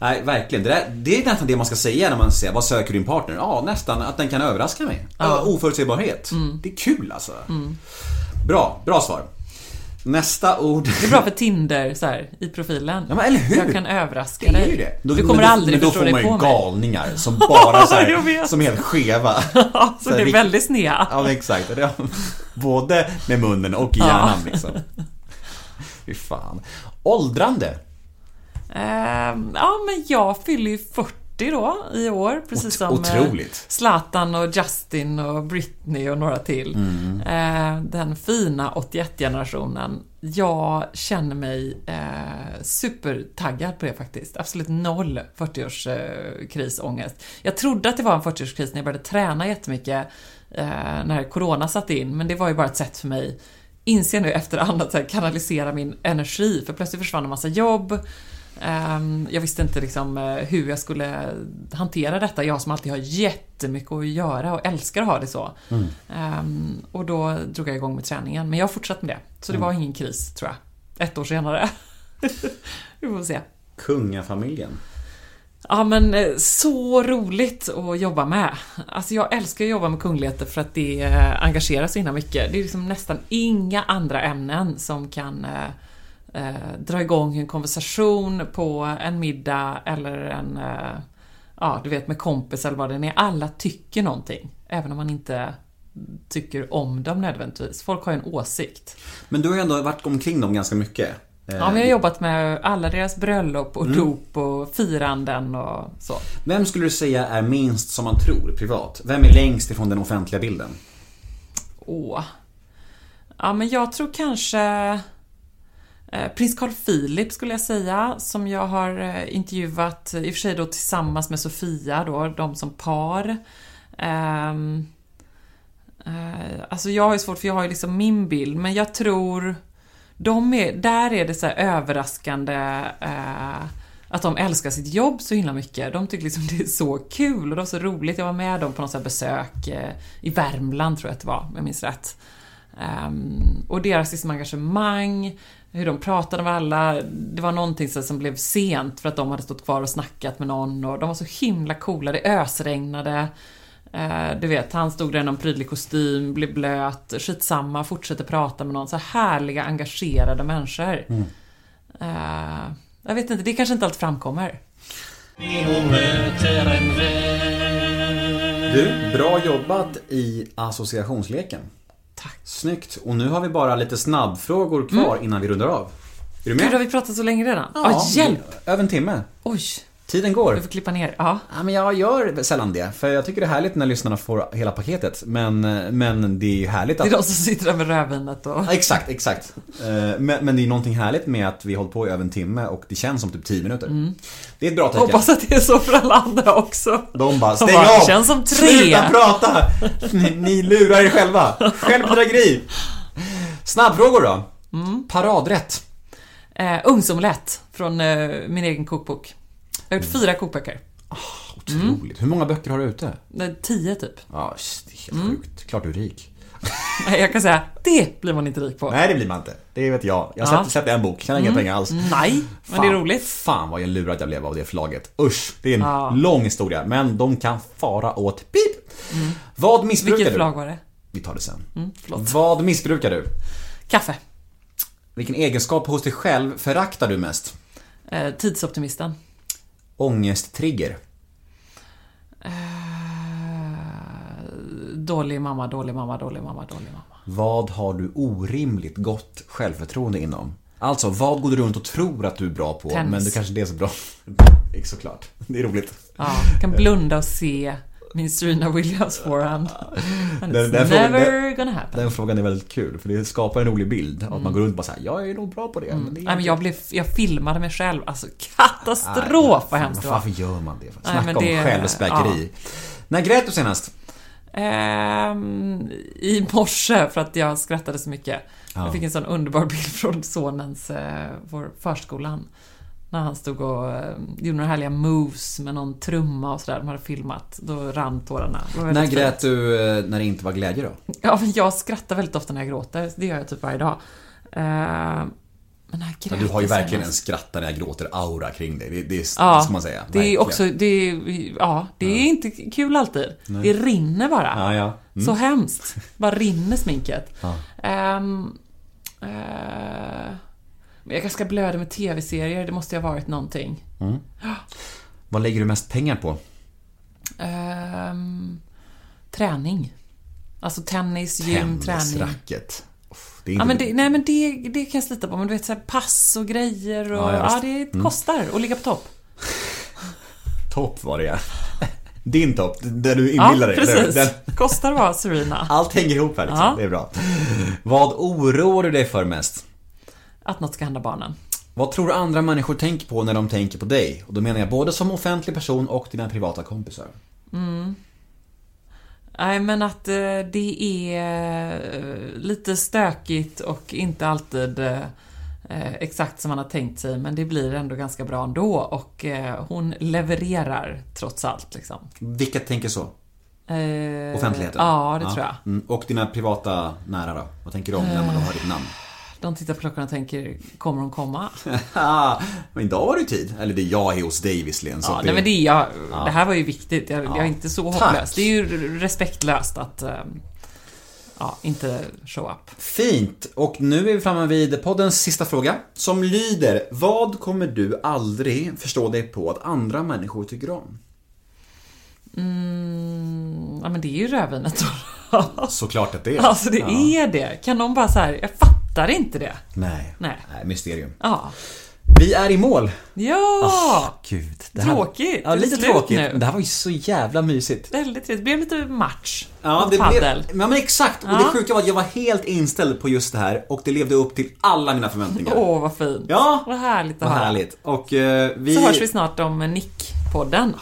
Nej, verkligen. Det, där, det är nästan det man ska säga när man säger vad söker din partner? Ja, nästan att den kan överraska mig. Ja. Oförutsägbarhet. Mm. Det är kul alltså. Bra, bra svar. Nästa ord. Det är bra för Tinder, så här, i profilen. Ja, men eller hur? Jag kan överraska Det är dig. ju det. Då- du men kommer då, aldrig men då förstå får dig man ju på mig. galningar som bara så här, som är helt skeva. Ja, det är väldigt snea. Ja, men exakt. Både med munnen och i hjärnan liksom. Fy fan. Åldrande. Ehm, ja, men jag fyller ju 40 då i år, precis som eh, otroligt. Zlatan och Justin och Britney och några till. Mm. Eh, den fina 81-generationen. Jag känner mig eh, supertaggad på det faktiskt. Absolut noll 40-årskrisångest. Jag trodde att det var en 40-årskris när jag började träna jättemycket när Corona satte in, men det var ju bara ett sätt för mig inser nu efter annat så här, kanalisera min energi, för plötsligt försvann en massa jobb. Ehm, jag visste inte liksom eh, hur jag skulle hantera detta, jag som alltid har jättemycket att göra och älskar att ha det så. Ehm, och då drog jag igång med träningen, men jag har fortsatt med det. Så det var ingen kris, tror jag. Ett år senare. Vi får se. Kungafamiljen. Ja men eh, så roligt att jobba med. Alltså jag älskar att jobba med kungligheter för att det eh, engagerar så himla mycket. Det är liksom nästan inga andra ämnen som kan eh, dra igång en konversation på en middag eller en, eh, ja du vet med kompis eller vad det är. Alla tycker någonting. Även om man inte tycker om dem nödvändigtvis. Folk har ju en åsikt. Men du har ju ändå varit omkring dem ganska mycket. Eh, Ja, men jag har jobbat med alla deras bröllop och dop och firanden och så. Vem skulle du säga är minst som man tror privat? Vem är längst ifrån den offentliga bilden? Åh. Ja, men jag tror kanske Eh, prins Carl Philip skulle jag säga, som jag har eh, intervjuat, eh, i och för sig då tillsammans med Sofia då, de som par. Um, uh, alltså jag har ju svårt för jag har ju liksom min bild, men jag tror de är, där är det så här överraskande uh, att de älskar sitt jobb så himla mycket. De tycker liksom det är så kul och det var så roligt. Jag var med dem på något så här besök uh, i Värmland tror jag att det var, om jag minns rätt. Um, och deras liksom engagemang, hur de pratade med alla. Det var någonting som blev sent för att de hade stått kvar och snackat med någon och de var så himla coola. Det ösregnade. Eh, du vet, han stod där i någon prydlig kostym, blev blöt, skitsamma, fortsätter prata med någon. Så härliga, engagerade människor. Eh, jag vet inte, det kanske inte alltid framkommer. Du, bra jobbat i associationsleken. Tack. Snyggt. Och nu har vi bara lite snabbfrågor kvar innan vi rundar av. Är du med? Gud, har vi pratat så länge redan? Ja, hjälp! Över en timme. Oj, Tiden går. vi får klippa ner. Ja. Ja, men jag gör sällan det, för jag tycker det är härligt när lyssnarna får hela paketet. Men, men det är ju härligt Det att... är de som sitter där med rödvinet och... Ja, Exakt, exakt. Eh, Men, men det är någonting härligt med att vi har hållit på i över en timme och det känns som typ 10 minuter. Det är ett bra tecken. Hoppas att det är så för alla andra också. De bara, stäng av! det känns som tre." Sluta prata! Ni, ni lurar er själva. Självbedrägeri. Snabbfrågor då. Mm. Paradrätt. Eh, Ungsomelett från eh, min egen kokbok. Jag har gjort fyra kokböcker. Otroligt. Hur många böcker har du ute? Tio typ. Ja, det är helt Mm. sjukt. Klart du är rik. Nej, Jag kan säga, det blir man inte rik på. Nej, det blir man inte. Det vet jag. Jag har Ja. Mm. sett en bok, tjänar inga pengar alls. Nej, men det är roligt. Fan vad jag lurad jag blev av det förlaget. Usch, det är en Ja. lång historia. Men de kan fara åt pip. Vad missbrukar Vilket du? förlag var det? Vi tar det sen. Mm. Vad missbrukar du? Kaffe. Vilken egenskap hos dig själv föraktar du mest? Eh, tidsoptimisten. Ångesttrigger. Eh, dålig mamma, dålig mamma, dålig mamma, dålig mamma. Vad har du orimligt gott självförtroende inom? Alltså, vad går du runt och tror att du är bra på, Tennis. men du kanske inte är så bra? Såklart. Det är roligt. Ja, kan blunda och se min Serena Williams forehand. And Den- it's den frågan- never gonna happen. Den frågan är väldigt kul, för det skapar en rolig bild. Att man går runt och bara såhär, jag är nog bra på det. Men det Mm. Nej men jag, blev, jag filmade mig själv, alltså katastrof vad hemskt det var. Varför gör man det? Nej, Snacka men om det- självspäkeri. När grät du senast? Ehm, I morse, för att jag skrattade så mycket. Ja. Jag fick en sån underbar bild från sonens, eh, vår förskolan. När han stod och eh, gjorde några härliga moves med någon trumma och sådär. De hade filmat. Då rann tårarna. Det När grät du eh, när det inte var glädje då? Ja, men jag skrattar väldigt ofta när jag gråter. Det gör jag typ varje dag. Ehm, men när Ja, grät du har ju jag verkligen en skratta när jag gråter aura kring dig. Det, det, det Ja, ska man säga. det är Verkligen. också, det är, ja, det är inte kul alltid. Det rinner bara. Ja, ja. Mm. Så hemskt. Bara rinner sminket. Ja. Eh, men jag kanske ska blöda med tv-serier, det måste ju ha varit någonting. Vad lägger du mest pengar på? Ehm, träning. Alltså tennis, gym, träning. Tennisracket. Uff, Det är Ja, men det, nej men det, det kan jag slita på, men du vet såhär pass och grejer och... Ja, Ja, det kostar att ligga på topp. topp var det ja. Din topp, där du inbillar dig. precis. Den, Kostar att vara Serena. allt hänger ihop här liksom. Ja. Det är bra. Vad oroar du dig för mest? Att något ska hända barnen. Vad tror du andra människor tänker på när de tänker på dig? Och då menar jag både som offentlig person och dina privata kompisar. Nej, men att eh, det är eh, lite stökigt och inte alltid eh, exakt som man har tänkt sig, men det blir ändå ganska bra ändå och hon levererar trots allt liksom. Vilka tänker så? Eh, Offentligheten? Ja, det tror jag. Mm. Och dina privata nära då? Vad tänker du om när man hör ditt namn? De tittar på klockan och tänker, kommer hon komma? Ah, men idag har du tid. Eller det är jag är hos dig visserligen. Ja, men det, är jag, Ja. det här var ju viktigt. Jag, jag är inte så Tack. hopplös. Det är ju respektlöst att eh, ja, inte show up. Fint! Och nu är vi framme vid poddens sista fråga. Som lyder, vad kommer du aldrig förstå dig på att andra människor tycker om? Mm, ja, men det är ju rödvinet Såklart att det är. Alltså det Ja. är det. Kan någon bara så här, jag fattar inte det. Nej. Nej. Nej, mysterium. Ja. Vi är i mål. Ja! Gud. Det Tråkigt. Ja, lite tråkigt. nu? Det här var ju så jävla mysigt. Väldigt trevligt. Det blev lite match. Ja, det paddel. blev, ja men exakt. Och det Ja. sjuka var att jag var helt inställd på just det här och det levde upp till alla mina förväntningar. Åh, vad fint. Ja. Vad härligt att Vad härligt. Och eh, vi... Så hörs vi snart om Nick-podden.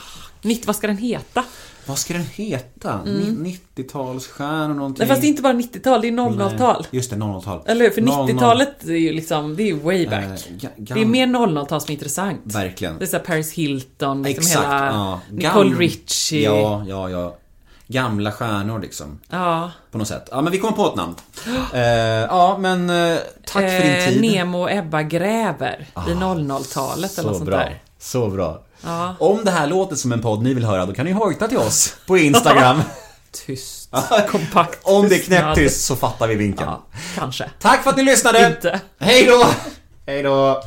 Nick, vad ska den heta? Vad ska den heta? Ni- 90-talsstjärnor någonting? Nej, fast det är inte bara 90-tal, det är 00-tal. Nej, Just det, 00-tal. Eller hur? För 00 90-talet är ju liksom, det är ju way back. Eh, ga- det är mer 00-tal som är intressant. Verkligen. Det är såhär Paris Hilton, liksom Exakt, hela ja. Nicole Richie. Ja, ja, ja. Gamla stjärnor liksom. Ja. På något sätt. Ja, men vi kommer på ett namn. Eh, ja, men eh, tack för din Eh, tid. Nemo och Ebba gräver i 00-talet eller Så något sånt bra. där. Så bra. Ja. Om det här låter som en podd ni vill höra, då kan ni hojta till oss på Instagram. Tyst. Kompakt Om det är knäpptyst så fattar vi vinken. Ja, kanske. Tack för att ni lyssnade! Inte. Hej då! Hej då!